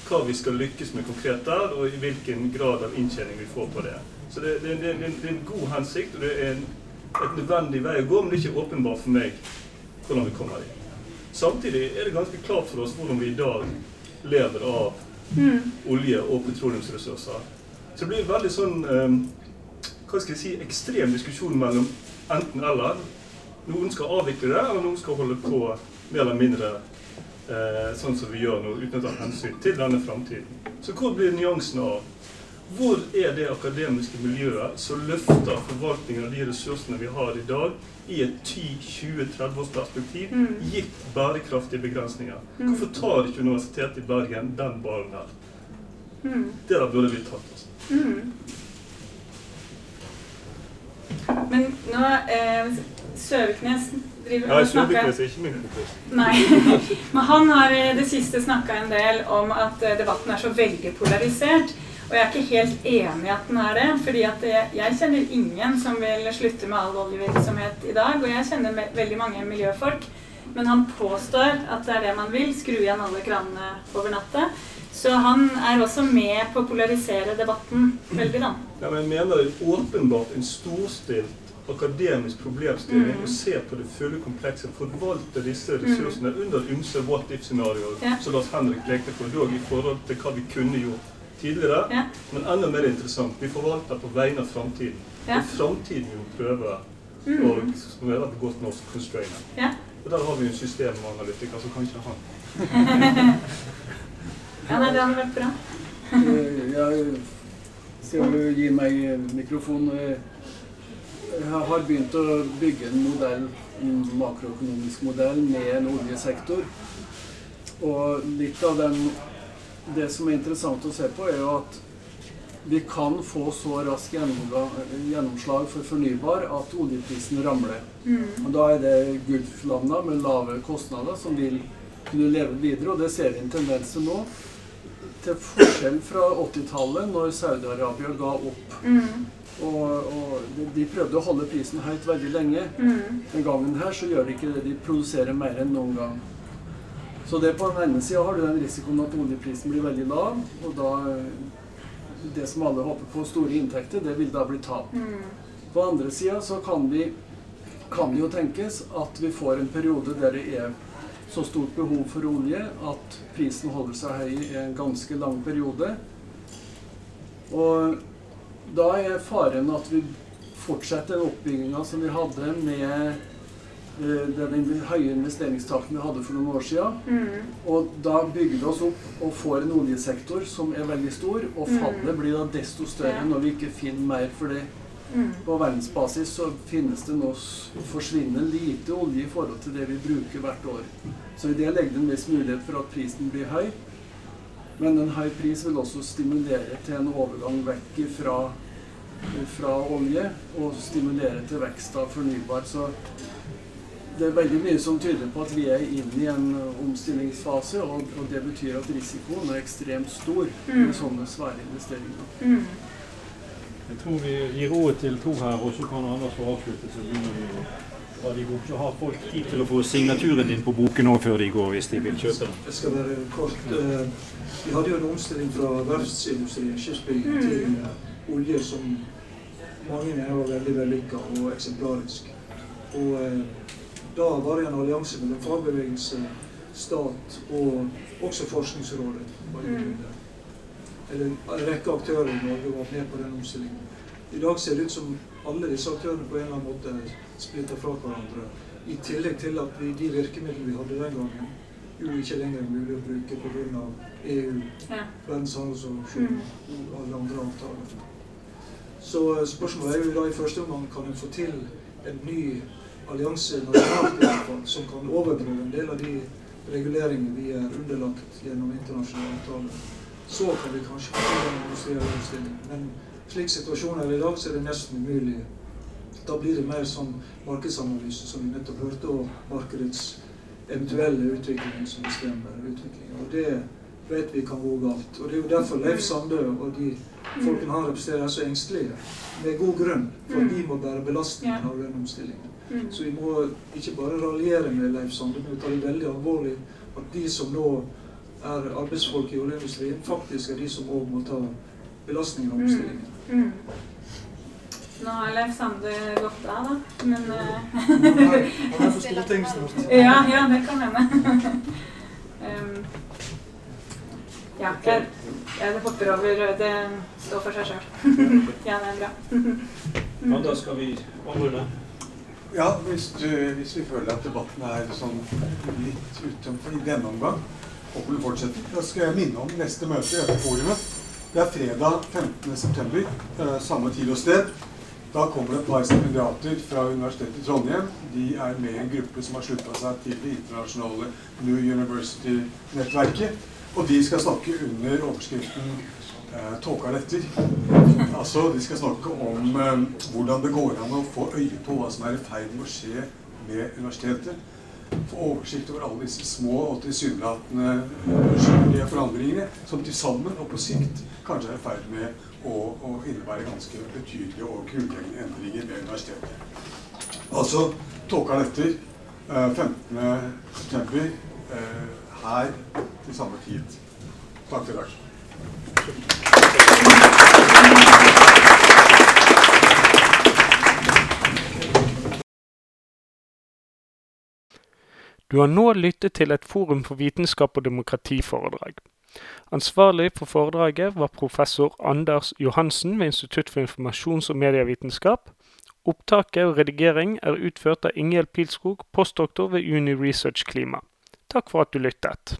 hva vi skal lykkes med konkret der, og i hvilken grad av inntjening vi får på det. Så det, det, det, det er en god hensikt, og det er en, et nødvendig vei å gå, men det er ikke åpenbart for meg hvordan vi kommer dit. Samtidig er det ganske klart for oss hvordan vi i dag lever av Mm. olje- og petroleumsressurser. Så det blir veldig sånn eh, hva skal jeg si, ekstrem diskusjon mellom enten-eller. Noen skal avvikle det, eller noen skal holde på mer eller mindre eh, sånn som vi gjør nå, uten å ta hensyn til denne framtiden. Så hvor blir nyansen av? Hvor er det akademiske miljøet som løfter forvaltningen av de ressursene vi har i dag, i et 10-20-30 års perspektiv, Mm. gitt bærekraftige begrensninger? Mm. Hvorfor tar ikke Universitetet i Bergen den ballen her? Mm. Det der burde vi tatt oss. Mm. Men nå eh, Søviknes driver Ja, og snakker Søviknes er ikke min kompis. Nei. Men han har i det siste snakka en del om at eh, debatten er så veldig polarisert. Og jeg er ikke helt enig i at den er det. fordi at jeg, jeg kjenner ingen som vil slutte med all oljevirksomhet i dag. Og jeg kjenner veldig mange miljøfolk. Men han påstår at det er det man vil. Skru igjen alle kranene over natta. Så han er også med på å polarisere debatten veldig, da. Ja, men jeg mener det er åpenbart en storstilt akademisk problemstilling Mm. å se på det fulle komplekset, forvalte disse ressursene under ymse what if-scenarioer, Ja. som Lars Henrik lekte på dog i forhold til hva vi kunne gjort tidligere. Ja. Men enda mer interessant, vi forvalter på vegne av framtiden. Ja. Og framtiden vi prøver Mm. å som er et godt norsk constrainer. Ja. Og der har vi en systemanalytiker som kanskje han. Ja, nei, det hadde vært bra. Jeg skal du gi meg mikrofon. Jeg har begynt å bygge en modell, en makroøkonomisk modell med en oljesektor. Og litt av den, det som er interessant å se på, er jo at vi kan få så rask gjennomslag for fornybar at oljeprisen ramler. Mm. Og da er det Gulflanda med lave kostnader som vil kunne leve videre, og det ser vi en tendens til nå. Til forskjell fra 80-tallet, når Saudi-Arabia ga opp. Mm. Og, og de, de prøvde å holde prisen høyt veldig lenge. Mm. Den gangen her så gjør de ikke det. De produserer mer enn noen gang. Så det på den ene sida har du den risikoen at oljeprisen blir veldig lav, og da Det som alle håper på, store inntekter, det vil da bli tap. Mm. På den andre sida så kan, vi, kan det jo tenkes at vi får en periode der det er så stort behov for olje at prisen holder seg høy i en ganske lang periode. Og da er faren at vi fortsetter oppbygginga som vi hadde med eh, den høye investeringstakten vi hadde for noen år siden. Mm. Og da bygger vi oss opp og får en oljesektor som er veldig stor, og Mm. fallet blir da desto større når vi ikke finner mer. For det Mm. på verdensbasis så finnes det nå forsvinnende lite olje i forhold til det vi bruker hvert år. Så i det legger det en viss mulighet for at prisen blir høy. Men en høy pris vil også stimulere til en overgang vekk fra, fra olje, og stimulere til vekst av fornybar. Så det er veldig mye som tyder på at vi er inne i en omstillingsfase, og, og det betyr at risikoen er ekstremt stor Mm. med sånne svære investeringer. Mm. Jeg tror vi gir ordet til to her, og så kan Anders få avslutte. Så begynner vi å dra de ikke Så har folk tid til å få signaturen din på boken òg før de går, hvis de vil kjøpe den. Jeg skal være kort. Eh, Vi hadde jo en omstilling fra verftsindustrien, skipsbygging, Mm. til eh, olje som mange mener var veldig vellykka og eksemplarisk. Og eh, da var det en allianse mellom fagbevegelse, stat og også Forskningsrådet. var Mm. Eller en rekke aktører i Norge var med på den omstillingen. I dag ser det ut som alle disse aktørene på en eller annen måte er splitta fra hverandre. I tillegg til at vi, de virkemidlene vi hadde den gangen, jo ikke lenger er mulig å bruke pga. EU, Ja. Verdens handelsorganisasjon og alle andre avtaler. Så eh, spørsmålet er jo da i første omgang kan en få til en ny allianse nasjonalt som kan overprøve en del av de reguleringene vi er underlagt gjennom internasjonale avtaler. Så kan vi kanskje få til en industriell omstilling. Slik situasjonen er i dag, så er det nesten umulig. Da blir det mer sånn markedsanalyse, som vi nettopp hørte, og markedets eventuelle utvikling som bestemmer utviklingen. Og det vet vi kan gå galt. Og det er jo derfor Leif Sande og de folkene han representerer, er så engstelige. Med god grunn. For at de må bære belastningen av den omstillingen. Mm. Så vi må ikke bare raljere med Leif Sande, men vi tar det veldig alvorlig at de som nå er arbeidsfolk i oljeindustrien, faktisk er de som òg må ta belastningen av omstillingen. Mm. Nå har Leif Sande gått av, da. Men eh, Han er for Stortinget snart. Ja, ja, det kan hende. um, ja, jeg, jeg hopper over Det står for seg sjøl. ja, det er bra. Ja, da skal vi avrunde. Ja, hvis, du, hvis vi føler at debatten er sånn litt utømt i denne omgang, Håper vi fortsetter da skal jeg minne om neste møte i dette forumet. Det er fredag 15.9., eh, samme tid og sted. Da kommer det et par stipendiater fra Universitetet i Trondheim. De er med i en gruppe som har slutta seg til det internasjonale New University-nettverket. Og de skal snakke under overskriften eh, 'Tåka. Altså, de skal snakke om eh, hvordan det går an å få øye på hva som er i ferd med å skje med universitetet. Få oversikt over alle disse små og tilsynelatende uskyldige forandringene som til sammen og på sikt kanskje er i ferd med å, å innebære ganske betydelige og grunnleggende endringer ved universitetet. Altså tolka dette eh, 15.9. Eh, her til samme tid. Takk i dag. Du har nå lyttet til et Forum for vitenskap og demokrati-foredrag. Ansvarlig for foredraget var professor Anders Johansen ved Institutt for informasjons- og medievitenskap. Opptaket og redigering er utført av Ingjeld Pilskog, postdoktor ved Uni Research Klima. Takk for at du lyttet.